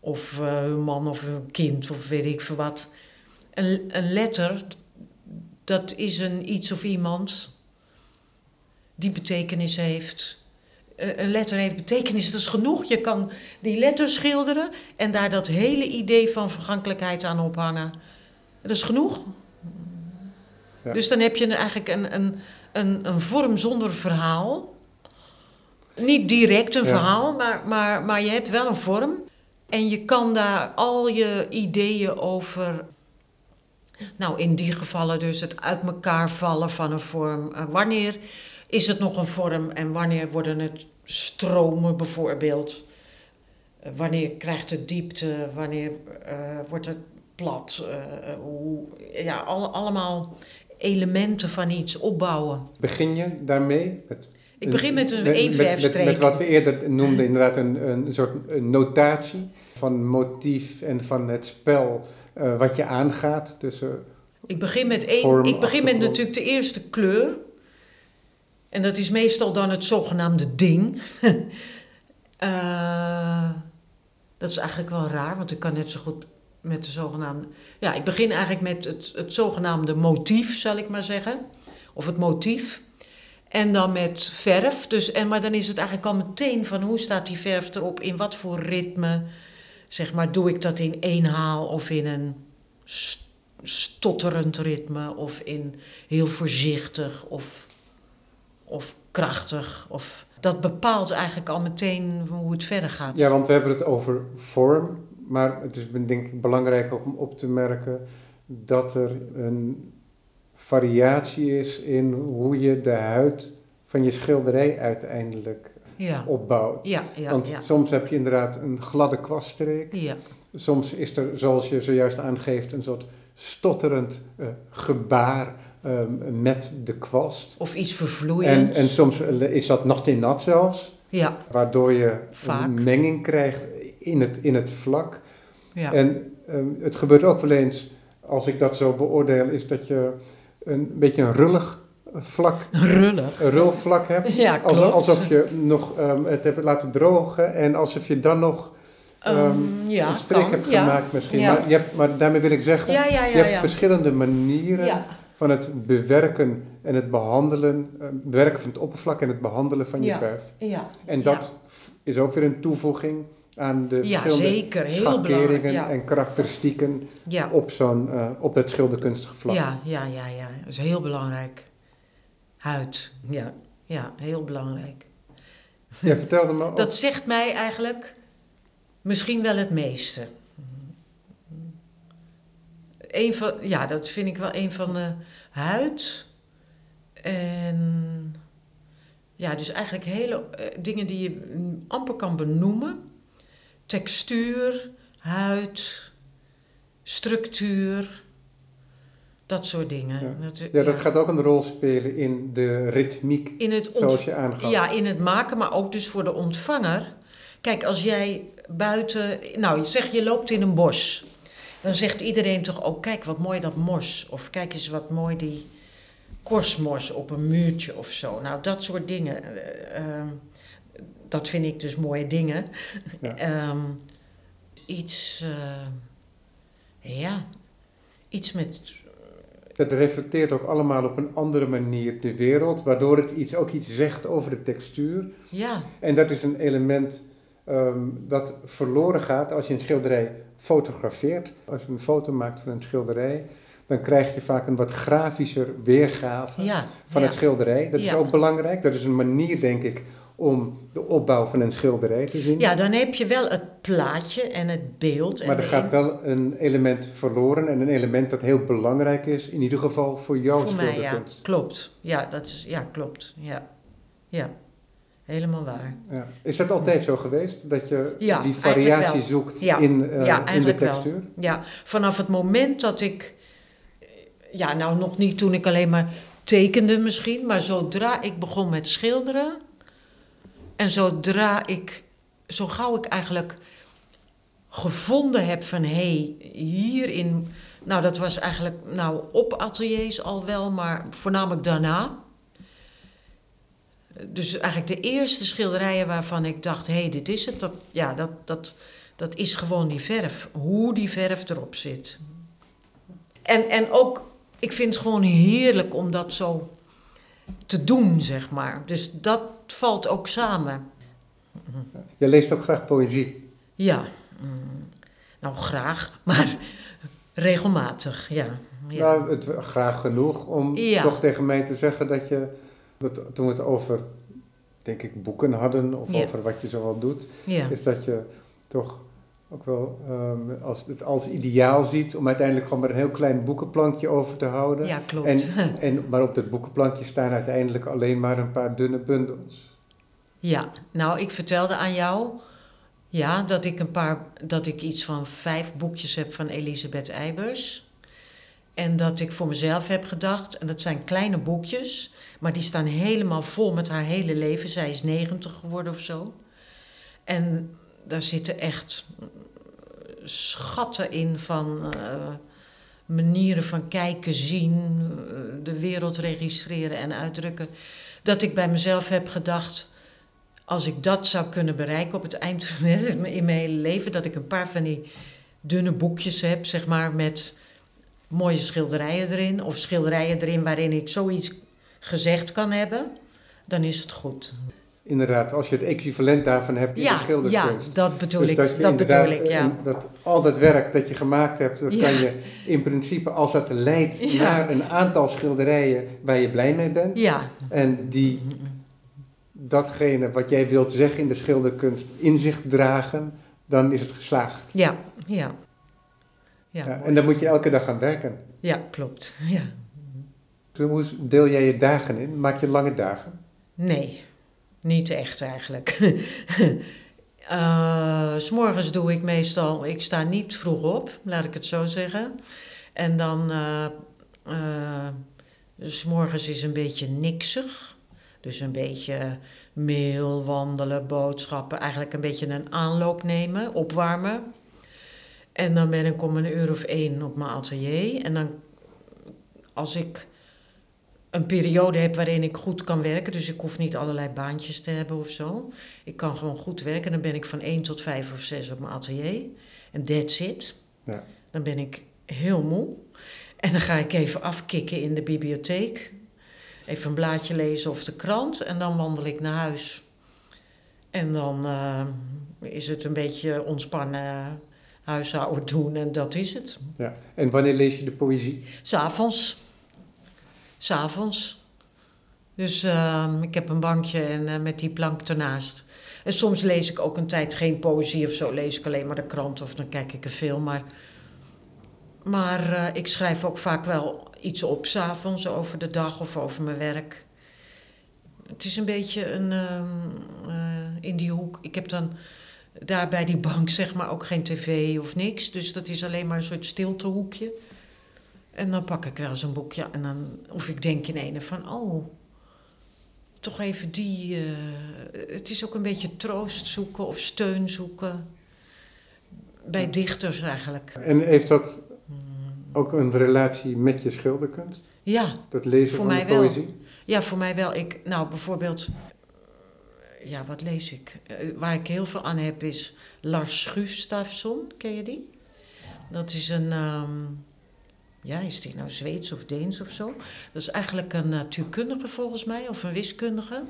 of eh, hun man of hun kind, of weet ik veel wat. Een, een letter, dat is een iets of iemand die betekenis heeft. Eh, Een letter heeft betekenis, dat is genoeg. Je kan die letter schilderen en daar dat hele idee van vergankelijkheid aan ophangen. Dat is genoeg. Ja. Dus dan heb je eigenlijk een, een, een, een vorm zonder verhaal. Niet direct een Ja. verhaal, maar, maar, maar je hebt wel een vorm. En je kan daar al je ideeën over. Nou, in die gevallen dus het uit elkaar vallen van een vorm. Eh, wanneer is het nog een vorm en wanneer worden het stromen bijvoorbeeld. Eh, wanneer krijgt het diepte? Wanneer eh, wordt het plat? eh, hoe, ja, alle, allemaal elementen van iets opbouwen. Begin je daarmee? Met, Ik begin met een met, eenverfstreek. met wat we eerder noemden, inderdaad een, een soort een notatie van motief en van het spel eh, wat je aangaat tussen... Ik begin met één. Ik begin met natuurlijk de eerste kleur. En dat is meestal dan het zogenaamde ding. <laughs> Eh, dat is eigenlijk wel raar, want ik kan net zo goed met de zogenaamde. Ja, ik begin eigenlijk met het, het zogenaamde motief, zal ik maar zeggen. Of het motief. En dan met verf. Dus, en, maar dan is het eigenlijk al meteen van hoe staat die verf erop, in wat voor ritme. Zeg maar, doe ik dat in één haal of in een st- stotterend ritme of in heel voorzichtig of, of krachtig. Of, dat bepaalt eigenlijk al meteen hoe het verder gaat. Ja, want we hebben het over vorm, maar het is denk ik belangrijk ook om op te merken dat er een variatie is in hoe je de huid van je schilderij uiteindelijk ja, opbouwt. ja, ja. Want soms heb je inderdaad een gladde kwaststreek. ja. Soms is er, zoals je zojuist aangeeft, een soort stotterend eh, gebaar ehm, met de kwast. Of iets En, vervloeiends. en soms eh, is dat nat in nat zelfs, ja, waardoor je Vaak. een menging krijgt in het, in het vlak. ja. En ehm, het gebeurt ook wel eens, als ik dat zo beoordeel, is dat je een beetje een rullig vlak, <laughs> Rullig. een rulvlak hebt. <laughs> Ja, klopt. Alsof, je nog ehm, het hebt laten drogen en alsof je dan nog ja, een kan. hebt gemaakt misschien. Ja. Maar, je hebt, maar daarmee wil ik zeggen, je hebt verschillende manieren ja. Van het bewerken en het behandelen, eh, bewerken van het oppervlak en het behandelen van je Ja. verf. ja. En dat is ook weer een toevoeging aan de Ja, verschillende zeker. Heel schakeringen belangrijk. Ja. en karakteristieken Ja. op, zo'n, eh, op het schilderkunstige vlak. Ja, ja, ja, ja. Dat is heel belangrijk. Huid. Ja, ja heel belangrijk. Jij vertelde me ook, Dat zegt mij eigenlijk misschien wel het meeste. Een van, ja, dat vind ik wel een van de huid. En ja, dus eigenlijk hele eh, dingen die je amper kan benoemen. Textuur, huid, structuur, dat soort dingen. Ja. Dat, ja, dat gaat ook een rol spelen in de ritmiek, in het zoals je aangaf. ja, in het maken, maar ook dus voor de ontvanger. Kijk, als jij buiten, nou zeg je loopt in een bos, dan zegt iedereen toch ook, kijk wat mooi dat mos. Of kijk eens wat mooi die korstmos op een muurtje of zo. Nou, dat soort dingen. eh, ehm, dat vind ik dus mooie dingen. Ja. <laughs> Ehm, iets, eh, ja, iets met, Het reflecteert ook allemaal op een andere manier de wereld, waardoor het iets, ook iets zegt over de textuur. ja, En dat is een element ehm, dat verloren gaat als je een schilderij fotografeert. Als je een foto maakt van een schilderij, dan krijg je vaak een wat grafischer weergave ja. van ja. het schilderij. Dat is ook belangrijk. Dat is een manier, denk ik, om de opbouw van een schilderij te zien. Ja, dan heb je wel het plaatje en het beeld. En maar er gaat wel een element verloren en een element dat heel belangrijk is, in ieder geval voor jouw Voor mij, ja. schilderkunst. Klopt. Ja, dat is, ja, klopt. Ja. ja, helemaal waar. Ja. Is dat altijd zo geweest, dat je Ja, die variatie zoekt Ja. in, eh, in de eigenlijk wel. textuur? Ja, vanaf het moment dat ik... Ja, nou nog niet toen ik alleen maar tekende misschien, maar zodra ik begon met schilderen... en zodra ik, zo gauw ik eigenlijk gevonden heb van... hé, hey, hierin... Nou, dat was eigenlijk nou, op ateliers al wel, maar voornamelijk daarna... Dus eigenlijk de eerste schilderijen waarvan ik dacht, hé, hey, dit is het. Dat, ja, dat, dat, dat is gewoon die verf. Hoe die verf erop zit. En, en ook, ik vind het gewoon heerlijk om dat zo te doen, zeg maar. Dus dat valt ook samen. Je leest ook graag poëzie. Ja, nou graag, maar regelmatig, ja. ja. Nou, het, graag genoeg om Ja. toch tegen mij te zeggen dat je, toen we het over, denk ik, boeken hadden of Ja. over wat je zoal doet, ja. is dat je toch ook wel ehm, als, het als ideaal ziet om uiteindelijk gewoon maar een heel klein boekenplankje over te houden. ja, klopt. En, <laughs> en, maar op dat boekenplankje staan uiteindelijk alleen maar een paar dunne bundels. Ja, nou, ik vertelde aan jou ja, dat ik een paar, dat ik iets van vijf boekjes heb van Elisabeth Eibers. En dat ik voor mezelf heb gedacht, en dat zijn kleine boekjes, maar die staan helemaal vol met haar hele leven. Zij is 90 geworden of zo. En daar zitten echt schatten in van uh, manieren van kijken, zien, uh, de wereld registreren en uitdrukken. Dat ik bij mezelf heb gedacht, als ik dat zou kunnen bereiken op het eind van in mijn hele leven, dat ik een paar van die dunne boekjes heb, zeg maar, met mooie schilderijen erin, of schilderijen erin waarin ik zoiets gezegd kan hebben, dan is het goed. Inderdaad, als je het equivalent daarvan hebt in ja, de schilderkunst. Ja, dat bedoel dus ik. Dat, dat bedoel ik, ja. Dat al dat werk dat je gemaakt hebt, dat Ja. kan je in principe, als dat leidt Ja. naar een aantal schilderijen waar je blij mee bent. Ja, En die datgene wat jij wilt zeggen in de schilderkunst in zich dragen, dan is het geslaagd. ja, ja. Ja, en dan moet je elke dag aan werken. Ja, klopt. <laughs> Ja. Dus hoe deel jij je dagen in? Maak je lange dagen? Nee, niet echt eigenlijk. <laughs> Eh, s S'morgens doe ik meestal, ik sta niet vroeg op, laat ik het zo zeggen. En dan, eh eh, s morgens is een beetje niksig. Dus een beetje mail, wandelen, boodschappen. Eigenlijk een beetje een aanloop nemen, opwarmen. En dan ben ik om een uur of één op mijn atelier. En dan, als ik een periode heb waarin ik goed kan werken. Dus ik hoef niet allerlei baantjes te hebben of zo. Ik kan gewoon goed werken. Dan ben ik van 1 tot 5 of 6 op mijn atelier. En that's it. Ja. Dan ben ik heel moe. En dan ga ik even afkicken in de bibliotheek. Even een blaadje lezen of de krant. En dan wandel ik naar huis. En dan eh, is het een beetje ontspannen huishouden doen. En dat is het. Ja. En wanneer lees je de poëzie? S'avonds. S'avonds. Dus ehm, ik heb een bankje en eh, met die plank ernaast. En soms lees ik ook een tijd geen poëzie of zo. Lees ik alleen maar de krant of dan kijk ik een film. Maar, maar eh, ik schrijf ook vaak wel iets op s'avonds over de dag of over mijn werk. Het is een beetje een, ehm, eh, in die hoek. Ik heb dan daar bij die bank zeg maar ook geen tv of niks. Dus dat is alleen maar een soort stiltehoekje. En dan pak ik wel eens een boekje en dan, of ik denk in een van, oh, toch even die. eh, het is ook een beetje troost zoeken of steun zoeken. Bij dichters eigenlijk. En heeft dat ook een relatie met je schilderkunst? Ja, Dat lezen Voor van mij de wel. poëzie? ja, voor mij wel. Ik, nou, bijvoorbeeld, ja, wat lees ik? Eh, waar ik heel veel aan heb is Lars Gustafsson, ken je die? Dat is een, ehm, ja, is die nou Zweeds of Deens of zo? Dat is eigenlijk een natuurkundige volgens mij, of een wiskundige,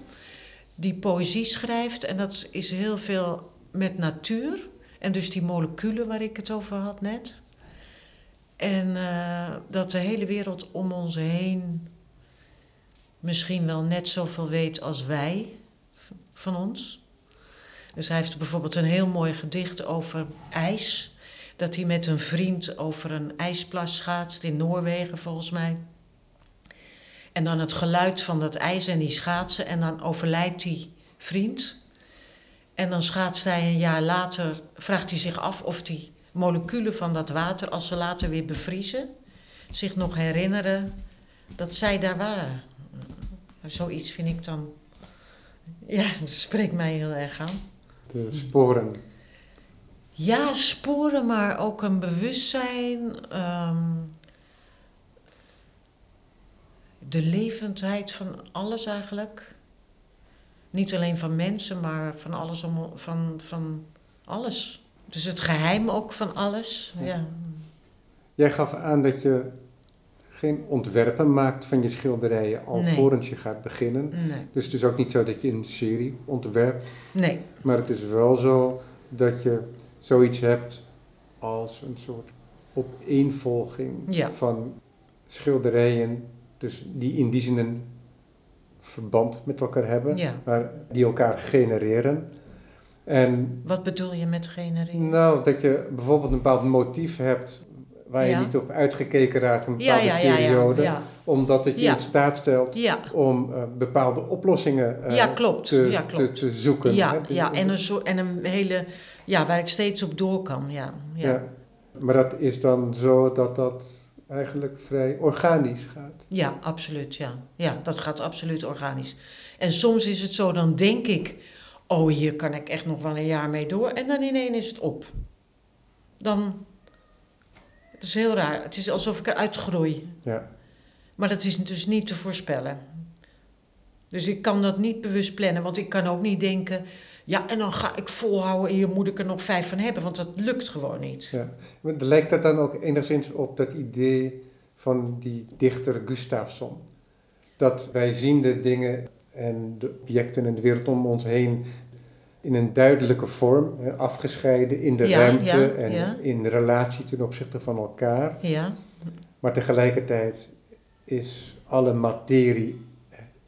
die poëzie schrijft. En dat is heel veel met natuur. En dus die moleculen waar ik het over had net. En eh, dat de hele wereld om ons heen misschien wel net zoveel weet als wij van ons. Dus hij heeft bijvoorbeeld een heel mooi gedicht over ijs. Dat hij met een vriend over een ijsplas schaatst in Noorwegen, volgens mij. En dan het geluid van dat ijs en die schaatsen. En dan overlijdt die vriend. En dan schaatst hij een jaar later, vraagt hij zich af of die moleculen van dat water, als ze later weer bevriezen, zich nog herinneren dat zij daar waren. Zoiets vind ik dan. Ja, dat spreekt mij heel erg aan. De sporen. Ja, sporen, maar ook een bewustzijn. ehm, de levendheid van alles eigenlijk. Niet alleen van mensen, maar van alles om, van, van alles. Dus het geheim ook van alles. Ja. Jij gaf aan dat je geen ontwerpen maakt van je schilderijen alvorens je gaat beginnen. Nee. Dus het is ook niet zo dat je een serie ontwerpt. Nee. Maar het is wel zo dat je zoiets hebt als een soort opeenvolging Ja. van schilderijen, dus die in die zin een verband met elkaar hebben, Ja. maar die elkaar genereren. En Wat bedoel je met genereren? nou, dat je bijvoorbeeld een bepaald motief hebt waar je niet op uitgekeken raakt een bepaalde periode. omdat het je in staat stelt om eh, bepaalde oplossingen eh, ja klopt. te, ja, te, klopt. te zoeken. ja, hè. Dus- ja en, een soort, en een hele, ja, waar ik steeds op door kan. Ja, ja. Ja. Maar dat is dan zo dat dat eigenlijk vrij organisch gaat. Ja, absoluut, ja. Ja, dat gaat absoluut organisch. En soms is het zo, dan denk ik... oh, hier kan ik echt nog wel een jaar mee door. En dan ineens is het op. Dan... Het is heel raar. Het is alsof ik eruit groei. Ja. Maar dat is dus niet te voorspellen. Dus ik kan dat niet bewust plannen. Want ik kan ook niet denken... ja, en dan ga ik volhouden... hier moet ik er nog vijf van hebben. Want dat lukt gewoon niet. Ja. Maar Lijkt dat dan ook enigszins op dat idee van die dichter Gustafsson? Dat wij zien de dingen en de objecten en de wereld om ons heen in een duidelijke vorm, hè, afgescheiden in de Ja, ruimte ja, en ja. in relatie ten opzichte van elkaar. Ja, Maar tegelijkertijd is alle materie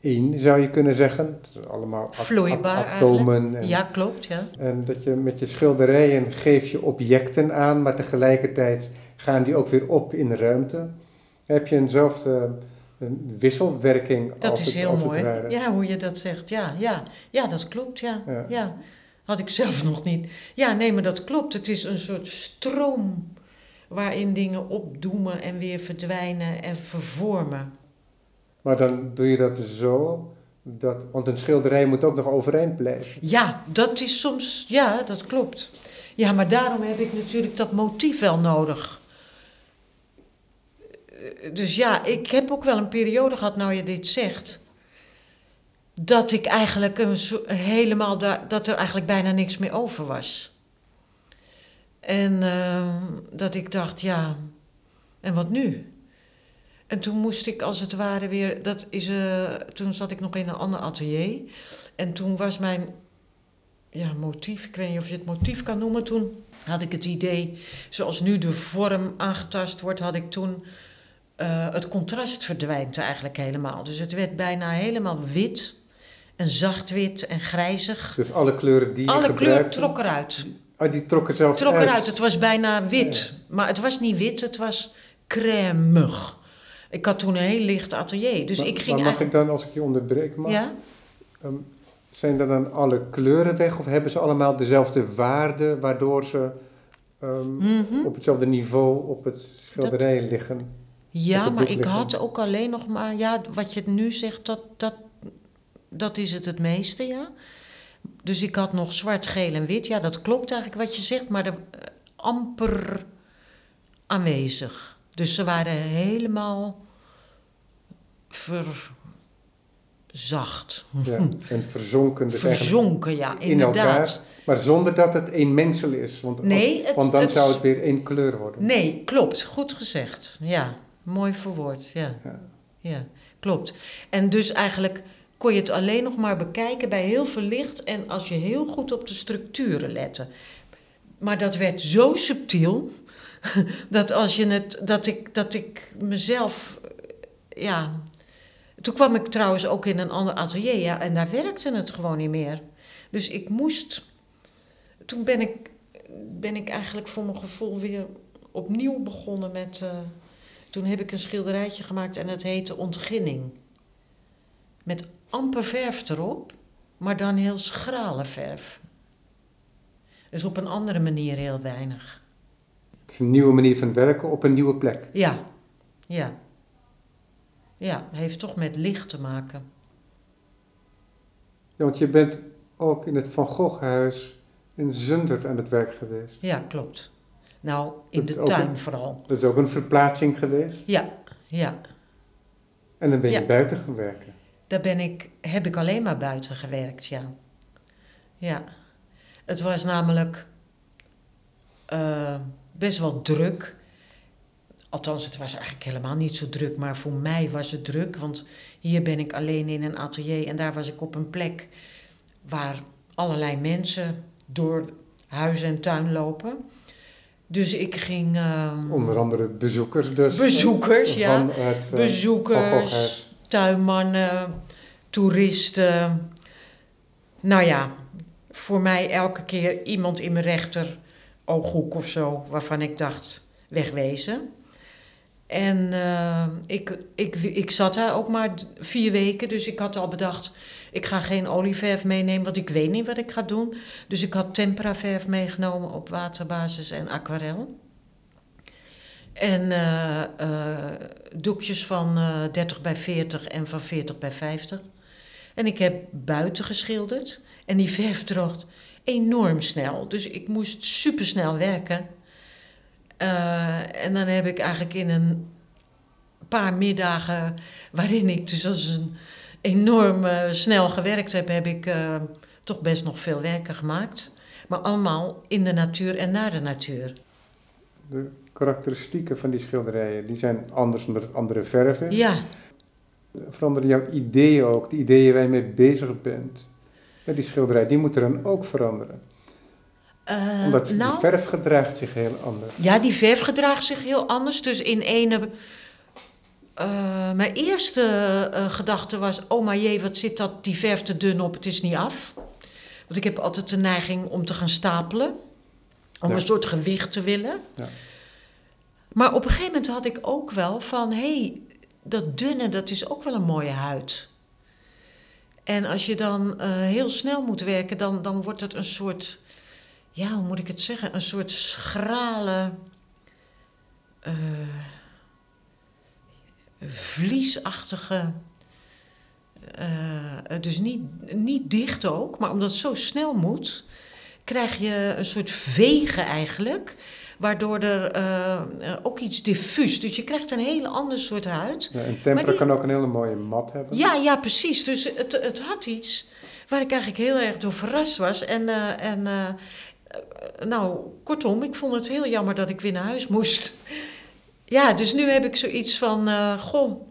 één, zou je kunnen zeggen. Het is allemaal Vloeibaar at- atomen. En, ja klopt, ja. en dat je met je schilderijen geef je objecten aan, maar tegelijkertijd gaan die ook weer op in de ruimte. Heb je eenzelfde een wisselwerking Dat als is het, heel als mooi. het. Ja, hoe je dat zegt. Ja, ja. ja dat klopt. Ja. Ja. ja. Had ik zelf <laughs> nog niet. Ja, nee, maar dat klopt. Het is een soort stroom waarin dingen opdoemen en weer verdwijnen en vervormen. Maar dan doe je dat zo, dat, want een schilderij moet ook nog overeind blijven. Ja, dat is soms. Ja, dat klopt. Ja, maar daarom heb ik natuurlijk dat motief wel nodig. Dus ja, ik heb ook wel een periode gehad, nou je dit zegt. Dat ik eigenlijk een helemaal dat er eigenlijk bijna niks meer over was. En eh, dat ik dacht, ja, en wat nu? En toen moest ik als het ware weer, dat is, eh, toen zat ik nog in een ander atelier. En toen was mijn ja, motief, ik weet niet of je het motief kan noemen, toen had ik het idee, zoals nu de vorm aangetast wordt, had ik toen, het contrast verdwijnt eigenlijk helemaal. Dus het werd bijna helemaal wit en zacht wit en grijzig. Dus alle kleuren die je Alle kleur trok eruit. Oh, die trokken zelfs Trok uit. eruit. Het was bijna wit. Maar het was niet wit, het was crèmig. Ik had toen een heel licht atelier. Dus Maar- ik ging maar mag eigenlijk... ik dan, als ik je onderbreek, mag, Ja? Ehm, zijn er dan alle kleuren weg of hebben ze allemaal dezelfde waarde waardoor ze ehm, Mhm. op hetzelfde niveau op het schilderij liggen? Ja, maar ik had ook alleen nog maar, ja, wat je nu zegt, dat, dat, dat is het het meeste, ja. Dus ik had nog zwart, geel en wit. Ja, dat klopt eigenlijk wat je zegt, maar de, eh, amper aanwezig. Dus ze waren helemaal verzacht. Ja, en verzonken. Dus Verzonken, ja, in inderdaad. elkaar, maar zonder dat het één mengsel is. Want, als- Nee, het- want dan het- zou het weer één kleur worden. Nee, klopt. Goed gezegd. Ja, mooi verwoord. Ja. Ja. ja, klopt. En dus eigenlijk kon je het alleen nog maar bekijken bij heel veel licht en als je heel goed op de structuren lette. Maar dat werd zo subtiel <laughs> dat als je het, dat ik, dat ik mezelf, eh, ja. Toen kwam ik trouwens ook in een ander atelier, ja, en daar werkte het gewoon niet meer. Dus ik moest. Toen ben ik, ben ik eigenlijk voor mijn gevoel weer opnieuw begonnen met. eh, toen heb ik een schilderijtje gemaakt en het heette Ontginning. Met amper verf erop, maar dan heel schrale verf. Dus op een andere manier heel weinig. Het is een nieuwe manier van werken op een nieuwe plek. Ja, ja. Ja, heeft toch met licht te maken. Ja, want je bent ook in het Van Gogh-huis in Zundert aan het werk geweest. Ja, klopt. Nou, in Dat de tuin een- vooral. Dat is ook een verplaatsing geweest. Ja, ja. En dan ben je Ja. buiten gaan werken. Daar ben ik, heb ik alleen maar buiten gewerkt, ja. Ja. Het was namelijk eh, best wel druk. Althans, het was eigenlijk helemaal niet zo druk, maar voor mij was het druk. Want hier ben ik alleen in een atelier en daar was ik op een plek waar allerlei mensen door huis en tuin lopen. Dus ik ging. ehm, Onder andere bezoekers dus. Bezoekers, ja. Eh, bezoekers, tuinmannen, toeristen. Nou ja, voor mij elke keer iemand in mijn rechter ooghoek of zo, waarvan ik dacht, wegwezen. En eh, ik, ik, ik zat daar ook maar vier weken, dus ik had al bedacht, ik ga geen olieverf meenemen, want ik weet niet wat ik ga doen. Dus ik had temperaverf meegenomen op waterbasis en aquarel. En eh, eh, doekjes van eh 30 bij 40 en van 40 bij 50. En ik heb buiten geschilderd. En die verf droogt enorm snel. Dus ik moest supersnel werken. Eh, en dan heb ik eigenlijk in een paar middagen, waarin ik dus als een enorm eh, snel gewerkt heb, heb ik eh, toch best nog veel werken gemaakt. Maar allemaal in de natuur en naar de natuur. De karakteristieken van die schilderijen, die zijn anders met andere verven. Ja, Veranderen jouw ideeën ook, de ideeën waar je mee bezig bent. Ja, die schilderij, die moeten dan ook veranderen. eh, Omdat nou, die verf gedraagt zich heel anders. Ja, die verf gedraagt zich heel anders. Dus in ene. Eh, mijn eerste eh, gedachte was: oh maar jee, wat zit dat, die verf te dun op, het is niet af. Want ik heb altijd de neiging om te gaan stapelen. Om Ja. een soort gewicht te willen. Ja. Maar op een gegeven moment had ik ook wel van: hé, hey, dat dunne, dat is ook wel een mooie huid. En als je dan eh, heel snel moet werken, dan, dan wordt het een soort, ja, hoe moet ik het zeggen? Een soort schrale, vliesachtige, eh, dus niet, niet dicht ook, maar omdat het zo snel moet, krijg je een soort vegen eigenlijk. Waardoor er eh, ook iets diffuus. Dus je krijgt een hele ander soort huid. Ja, en tempera die- kan ook een hele mooie mat hebben. Ja, ja, precies. Dus het, het had iets waar ik eigenlijk heel erg door verrast was. En, eh, en nou, kortom, ik vond het heel jammer dat ik weer naar huis moest. Ja, dus nu heb ik zoiets van, eh, goh.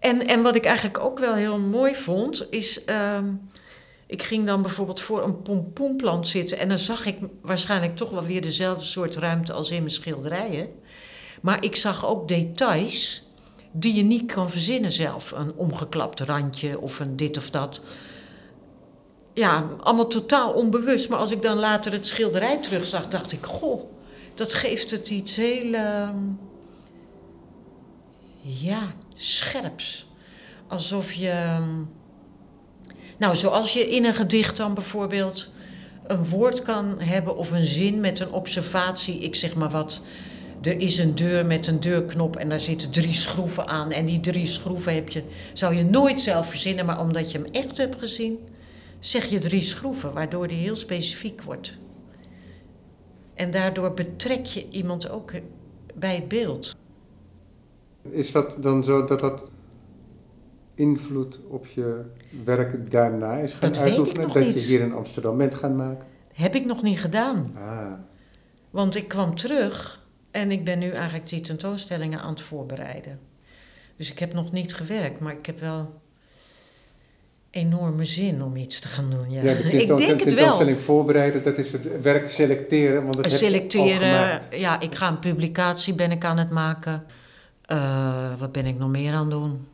En, en wat ik eigenlijk ook wel heel mooi vond, is... ehm, ik ging dan bijvoorbeeld voor een pompoenplant zitten... en dan zag ik waarschijnlijk toch wel weer dezelfde soort ruimte als in mijn schilderijen. Maar ik zag ook details die je niet kan verzinnen zelf. Een omgeklapt randje of een dit of dat. Ja, allemaal totaal onbewust. Maar als ik dan later het schilderij terugzag, dacht ik... Goh, dat geeft het iets heel... ehm, ja, scherps. Alsof je... ehm, Nou, zoals je in een gedicht dan bijvoorbeeld een woord kan hebben of een zin met een observatie. Ik zeg maar wat. Er is een deur met een deurknop en daar zitten drie schroeven aan. En die drie schroeven heb je, zou je nooit zelf verzinnen, maar omdat je hem echt hebt gezien, zeg je drie schroeven, waardoor die heel specifiek wordt. En daardoor betrek je iemand ook bij het beeld. Is dat dan zo dat dat invloed op je werk daarna is gaan Dat weet ik uitoefenen? dat niet. je hier in Amsterdam bent gaan maken? Heb ik nog niet gedaan. Ah, Want ik kwam terug en ik ben nu eigenlijk die tentoonstellingen aan het voorbereiden. Dus ik heb nog niet gewerkt, maar ik heb wel enorme zin om iets te gaan doen. Ja. ja, de <laughs> ik denk het wel. tentoonstelling voorbereiden, dat is het werk selecteren. Want al Selecteren, ja, ik ga een publicatie ben ik aan het maken. Eh, wat ben ik nog meer aan het doen?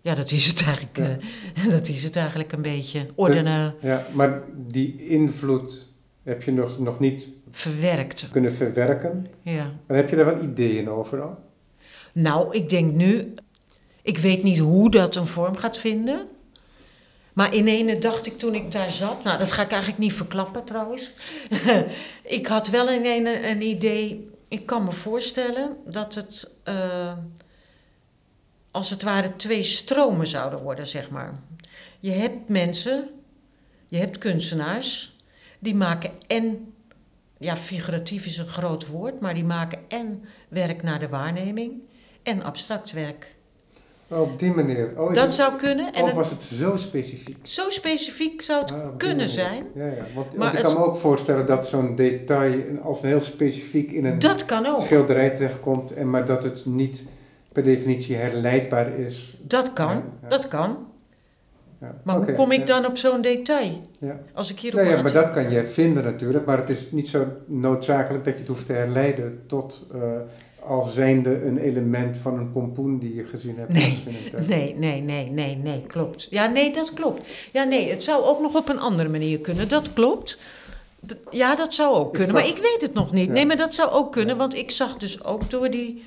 Ja, dat is het eigenlijk, Ja. eh, <laughs> dat is het eigenlijk een beetje. Ordenen, Ja, maar die invloed heb je nog, nog niet verwerkt. kunnen verwerken. Ja. Maar heb je daar wel ideeën over al? Nou, ik denk nu, ik weet niet hoe dat een vorm gaat vinden. Maar in ene dacht ik toen ik daar zat, nou dat ga ik eigenlijk niet verklappen trouwens. <laughs> ik had wel in ene een idee, ik kan me voorstellen dat het eh, als het ware twee stromen zouden worden, zeg maar. Je hebt mensen, je hebt kunstenaars, die maken en, ja figuratief is een groot woord, maar die maken en werk naar de waarneming en abstract werk. Oh, op die manier. Oh, Dat het- zou kunnen. En of het, was het zo specifiek? zo specifiek zou het Ah, kunnen zijn. Ja, ja. Want, Maar want ik het- kan me ook voorstellen dat zo'n detail als heel specifiek in een Dat kan ook. schilderij terechtkomt, en maar dat het niet per definitie herleidbaar is. Dat kan. Ja, ja. Dat kan. Ja. Maar hoe kom ik dan op zo'n detail? Ja. Als ik hierop Nou ja, maar dat kan je vinden natuurlijk, maar het is niet zo noodzakelijk dat je het hoeft te herleiden tot eh als zijnde een element van een pompoen die je gezien hebt. Nee. <laughs> Nee, nee, nee, nee, nee, klopt. Ja, nee, dat klopt. Ja, nee, het zou ook nog op een andere manier kunnen. Dat klopt. D- Ja, dat zou ook kunnen, maar ik weet het nog niet. Nee, maar dat zou ook kunnen, want ik zag dus ook door die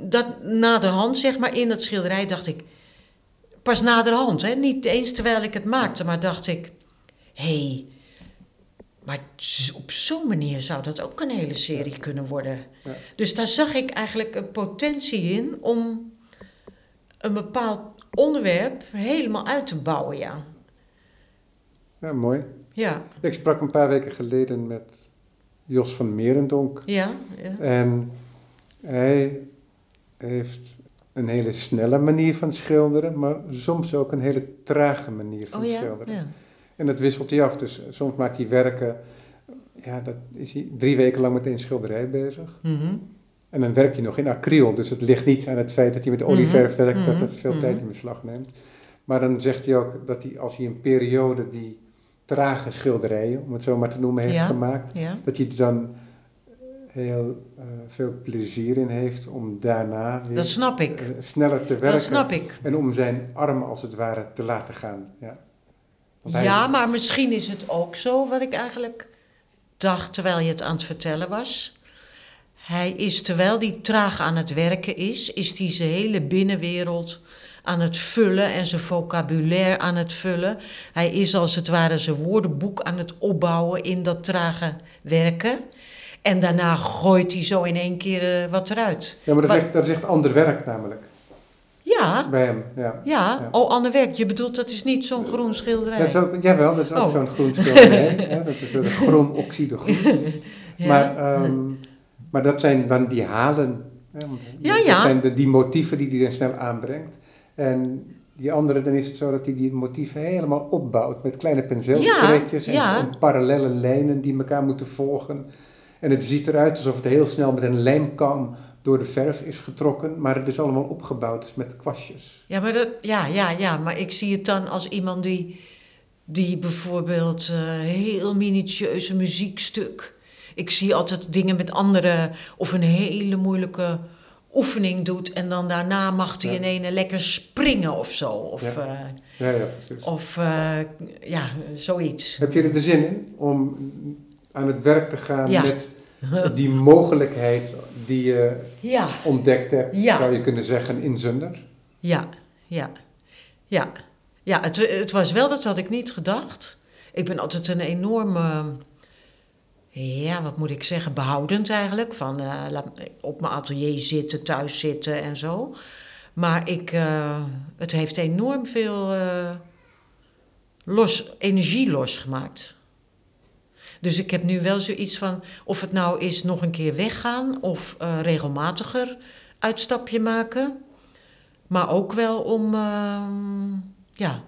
dat naderhand, zeg maar, in dat schilderij dacht ik... Pas naderhand, hè? niet eens terwijl ik het maakte, maar dacht ik... Hé, hey, maar op zo'n manier zou dat ook een hele serie kunnen worden. Ja. Dus daar zag ik eigenlijk een potentie in om een bepaald onderwerp helemaal uit te bouwen, ja. Ja, mooi. Ja, Ik sprak een paar weken geleden met Jos van Merendonk. ja, ja. En hij heeft een hele snelle manier van schilderen, maar soms ook een hele trage manier van Oh ja? schilderen. ja. En dat wisselt hij af. Dus soms maakt hij werken, ja, dat is hij drie weken lang met één schilderij bezig. Mhm. En dan werkt hij nog in acryl, dus het ligt niet aan het feit dat hij met Mhm. olieverf werkt, dat Mhm. het veel Mhm. tijd in beslag neemt. Maar dan zegt hij ook dat hij, als hij een periode die trage schilderijen, om het zo maar te noemen, heeft Ja. gemaakt, ja. dat hij er dan heel eh, veel plezier in heeft om daarna weer Dat snap ik. eh, sneller te werken. Dat snap ik. En om zijn arm als het ware te laten gaan. Ja, Ja, maar misschien is het ook zo wat ik eigenlijk dacht terwijl je het aan het vertellen was. Hij is, terwijl hij traag aan het werken is, is hij zijn hele binnenwereld aan het vullen en zijn vocabulaire aan het vullen. Hij is als het ware zijn woordenboek aan het opbouwen in dat trage werken. En daarna gooit hij zo in één keer eh, wat eruit. Ja, maar dat is, Maar- echt, dat is echt ander werk namelijk, Ja, bij hem. Ja. ja. Ja. Oh, ander werk. Je bedoelt dat is niet zo'n groen schilderij. Dat is ook, jawel, dat is ook Oh. zo'n groen schilderij. hè, dat is een <laughs> groen. Ja. Maar, ehm, maar dat zijn dan die halen. Hè, want Ja, dat ja. zijn de, die motieven die hij dan snel aanbrengt. En die andere, dan is het zo dat hij die motieven helemaal opbouwt met kleine penseelstreekjes Ja, en, en parallele lijnen die elkaar moeten volgen. En het ziet eruit alsof het heel snel met een lijmkam door de verf is getrokken, maar het is allemaal opgebouwd met kwastjes. Ja, maar dat, ja, ja, ja, maar ik zie het dan als iemand die, die bijvoorbeeld eh heel minutieuze muziekstuk. Ik zie altijd dingen met anderen of een hele moeilijke oefening doet en dan daarna mag hij Ja. in ene lekker springen of zo. Of, Ja. eh, Ja, ja, precies. of eh, ja, zoiets. Heb je er de zin in om aan het werk te gaan met <laughs> die mogelijkheid die je Ja, ontdekt hebt, Ja. zou je kunnen zeggen, in Zunder? ja, ja, ja. Ja, het, het was wel, dat had ik niet gedacht. Ik ben altijd een enorme, ja, wat moet ik zeggen, behoudend eigenlijk. Van eh, laat- op mijn atelier zitten, thuis zitten en zo. Maar ik, eh, het heeft enorm veel eh, los, energie losgemaakt. Dus ik heb nu wel zoiets van, of het nou is nog een keer weggaan of eh, regelmatiger uitstapje maken. Maar ook wel om, ehm, ja,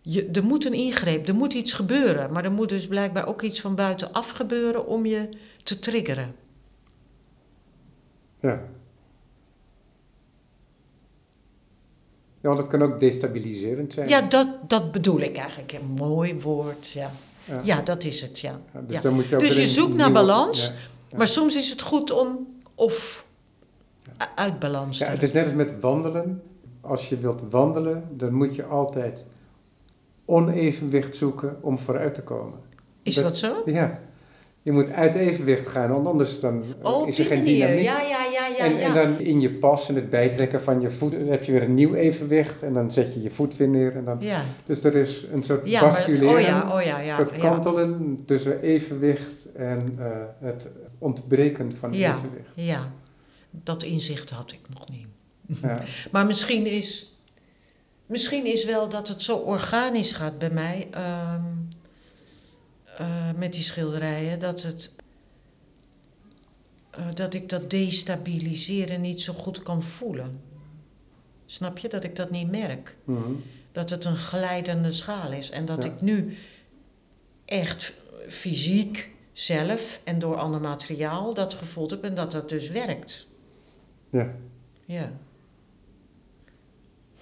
je, er moet een ingreep, er moet iets gebeuren. Maar er moet dus blijkbaar ook iets van buitenaf gebeuren om je te triggeren. Ja. Ja, want het kan ook destabiliserend zijn. Ja, dat, dat bedoel ik eigenlijk. Een mooi woord, ja. Ja. Ja, dat is het, ja. Ja, dus Ja. dan moet je ook Dus je zoekt naar balans. Maar soms is het goed om of uit balans te Ja, het is net als met wandelen. Als je wilt wandelen, dan moet je altijd onevenwicht zoeken om vooruit te komen. Is dat- dat zo? Ja, je moet uit evenwicht gaan, want anders dan Oh, is er geen manier. dynamiek. Ja, ja, ja, ja. en, ja. en dan in je pas en het bijtrekken van je voet, heb je weer een nieuw evenwicht en dan zet je je voet weer neer. En dan, ja. dus er is een soort Ja, maar, basculeren, oh ja, oh ja, een ja. soort ja. kantelen tussen evenwicht en eh, het ontbreken van Ja. evenwicht. Ja, dat inzicht had ik nog niet. Ja. <laughs> Maar misschien is, misschien is wel dat het zo organisch gaat bij mij ehm, eh, met die schilderijen, dat, het, eh, dat ik dat destabiliseren niet zo goed kan voelen. Snap je dat ik dat niet merk? Mhm. Dat het een glijdende schaal is en dat Ja. ik nu echt fysiek zelf en door ander materiaal dat gevoeld heb en dat dat dus werkt. Ja. Ja.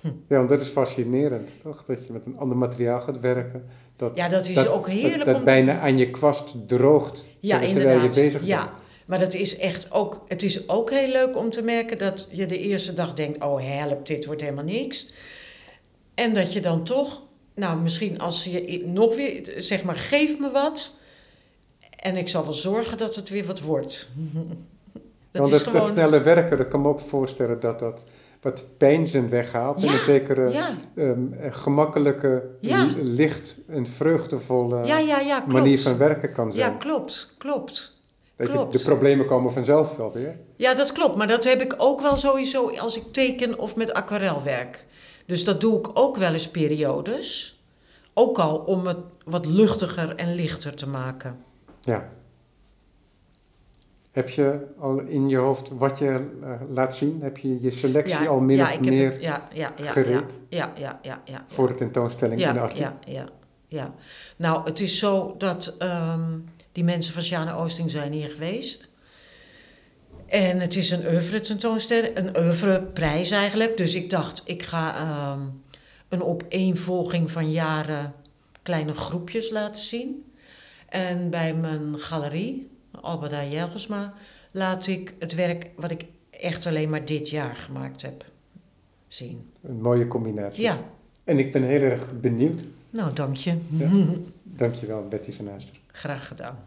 ja, want dat is fascinerend, toch? Dat je met een ander materiaal gaat werken. Dat, Ja, dat is dat, ook heerlijk dat, dat bijna aan je kwast droogt Ja, terwijl- je bezig Ja. bent. Maar dat is echt ook, het is ook heel leuk om te merken dat je de eerste dag denkt: oh help, dit wordt helemaal niks. En dat je dan toch, nou misschien als je nog weer, zeg maar, geef me wat. En ik zal wel zorgen dat het weer wat wordt. <laughs> Dat Want is het, gewoon... het snelle werken, dat kan me ook voorstellen dat dat wat pijnzen weghaalt. en Ja, een zekere Ja, ehm, gemakkelijke, Ja. licht en vreugdevolle manier van werken kan zijn. Ja, klopt, klopt. Weet je, klopt. de problemen komen vanzelf wel weer. Ja, dat klopt. Maar dat heb ik ook wel sowieso als ik teken of met aquarel werk. Dus dat doe ik ook wel eens periodes. Ook al om het wat luchtiger en lichter te maken. Ja. Heb je al in je hoofd wat je eh, laat zien? Heb je je selectie al min ja, of meer het- ja, ja, ja, gereed? Ja, ja, ja, ja. voor de tentoonstelling in de ja, ja, ja, ja. Nou, het is zo dat ehm, die mensen van Sjane Oosting zijn hier geweest. En het is een oeuvre tentoonstelling, een oeuvre prijs eigenlijk. Dus ik dacht, ik ga ehm, een opeenvolging van jaren kleine groepjes laten zien. En bij mijn galerie, Albeda Jelgersma, laat ik het werk wat ik echt alleen maar dit jaar gemaakt heb zien. Een mooie combinatie. Ja, En ik ben heel erg benieuwd. nou dank je. Ja. <laughs> Dankjewel, Betty van Aaster. Graag gedaan.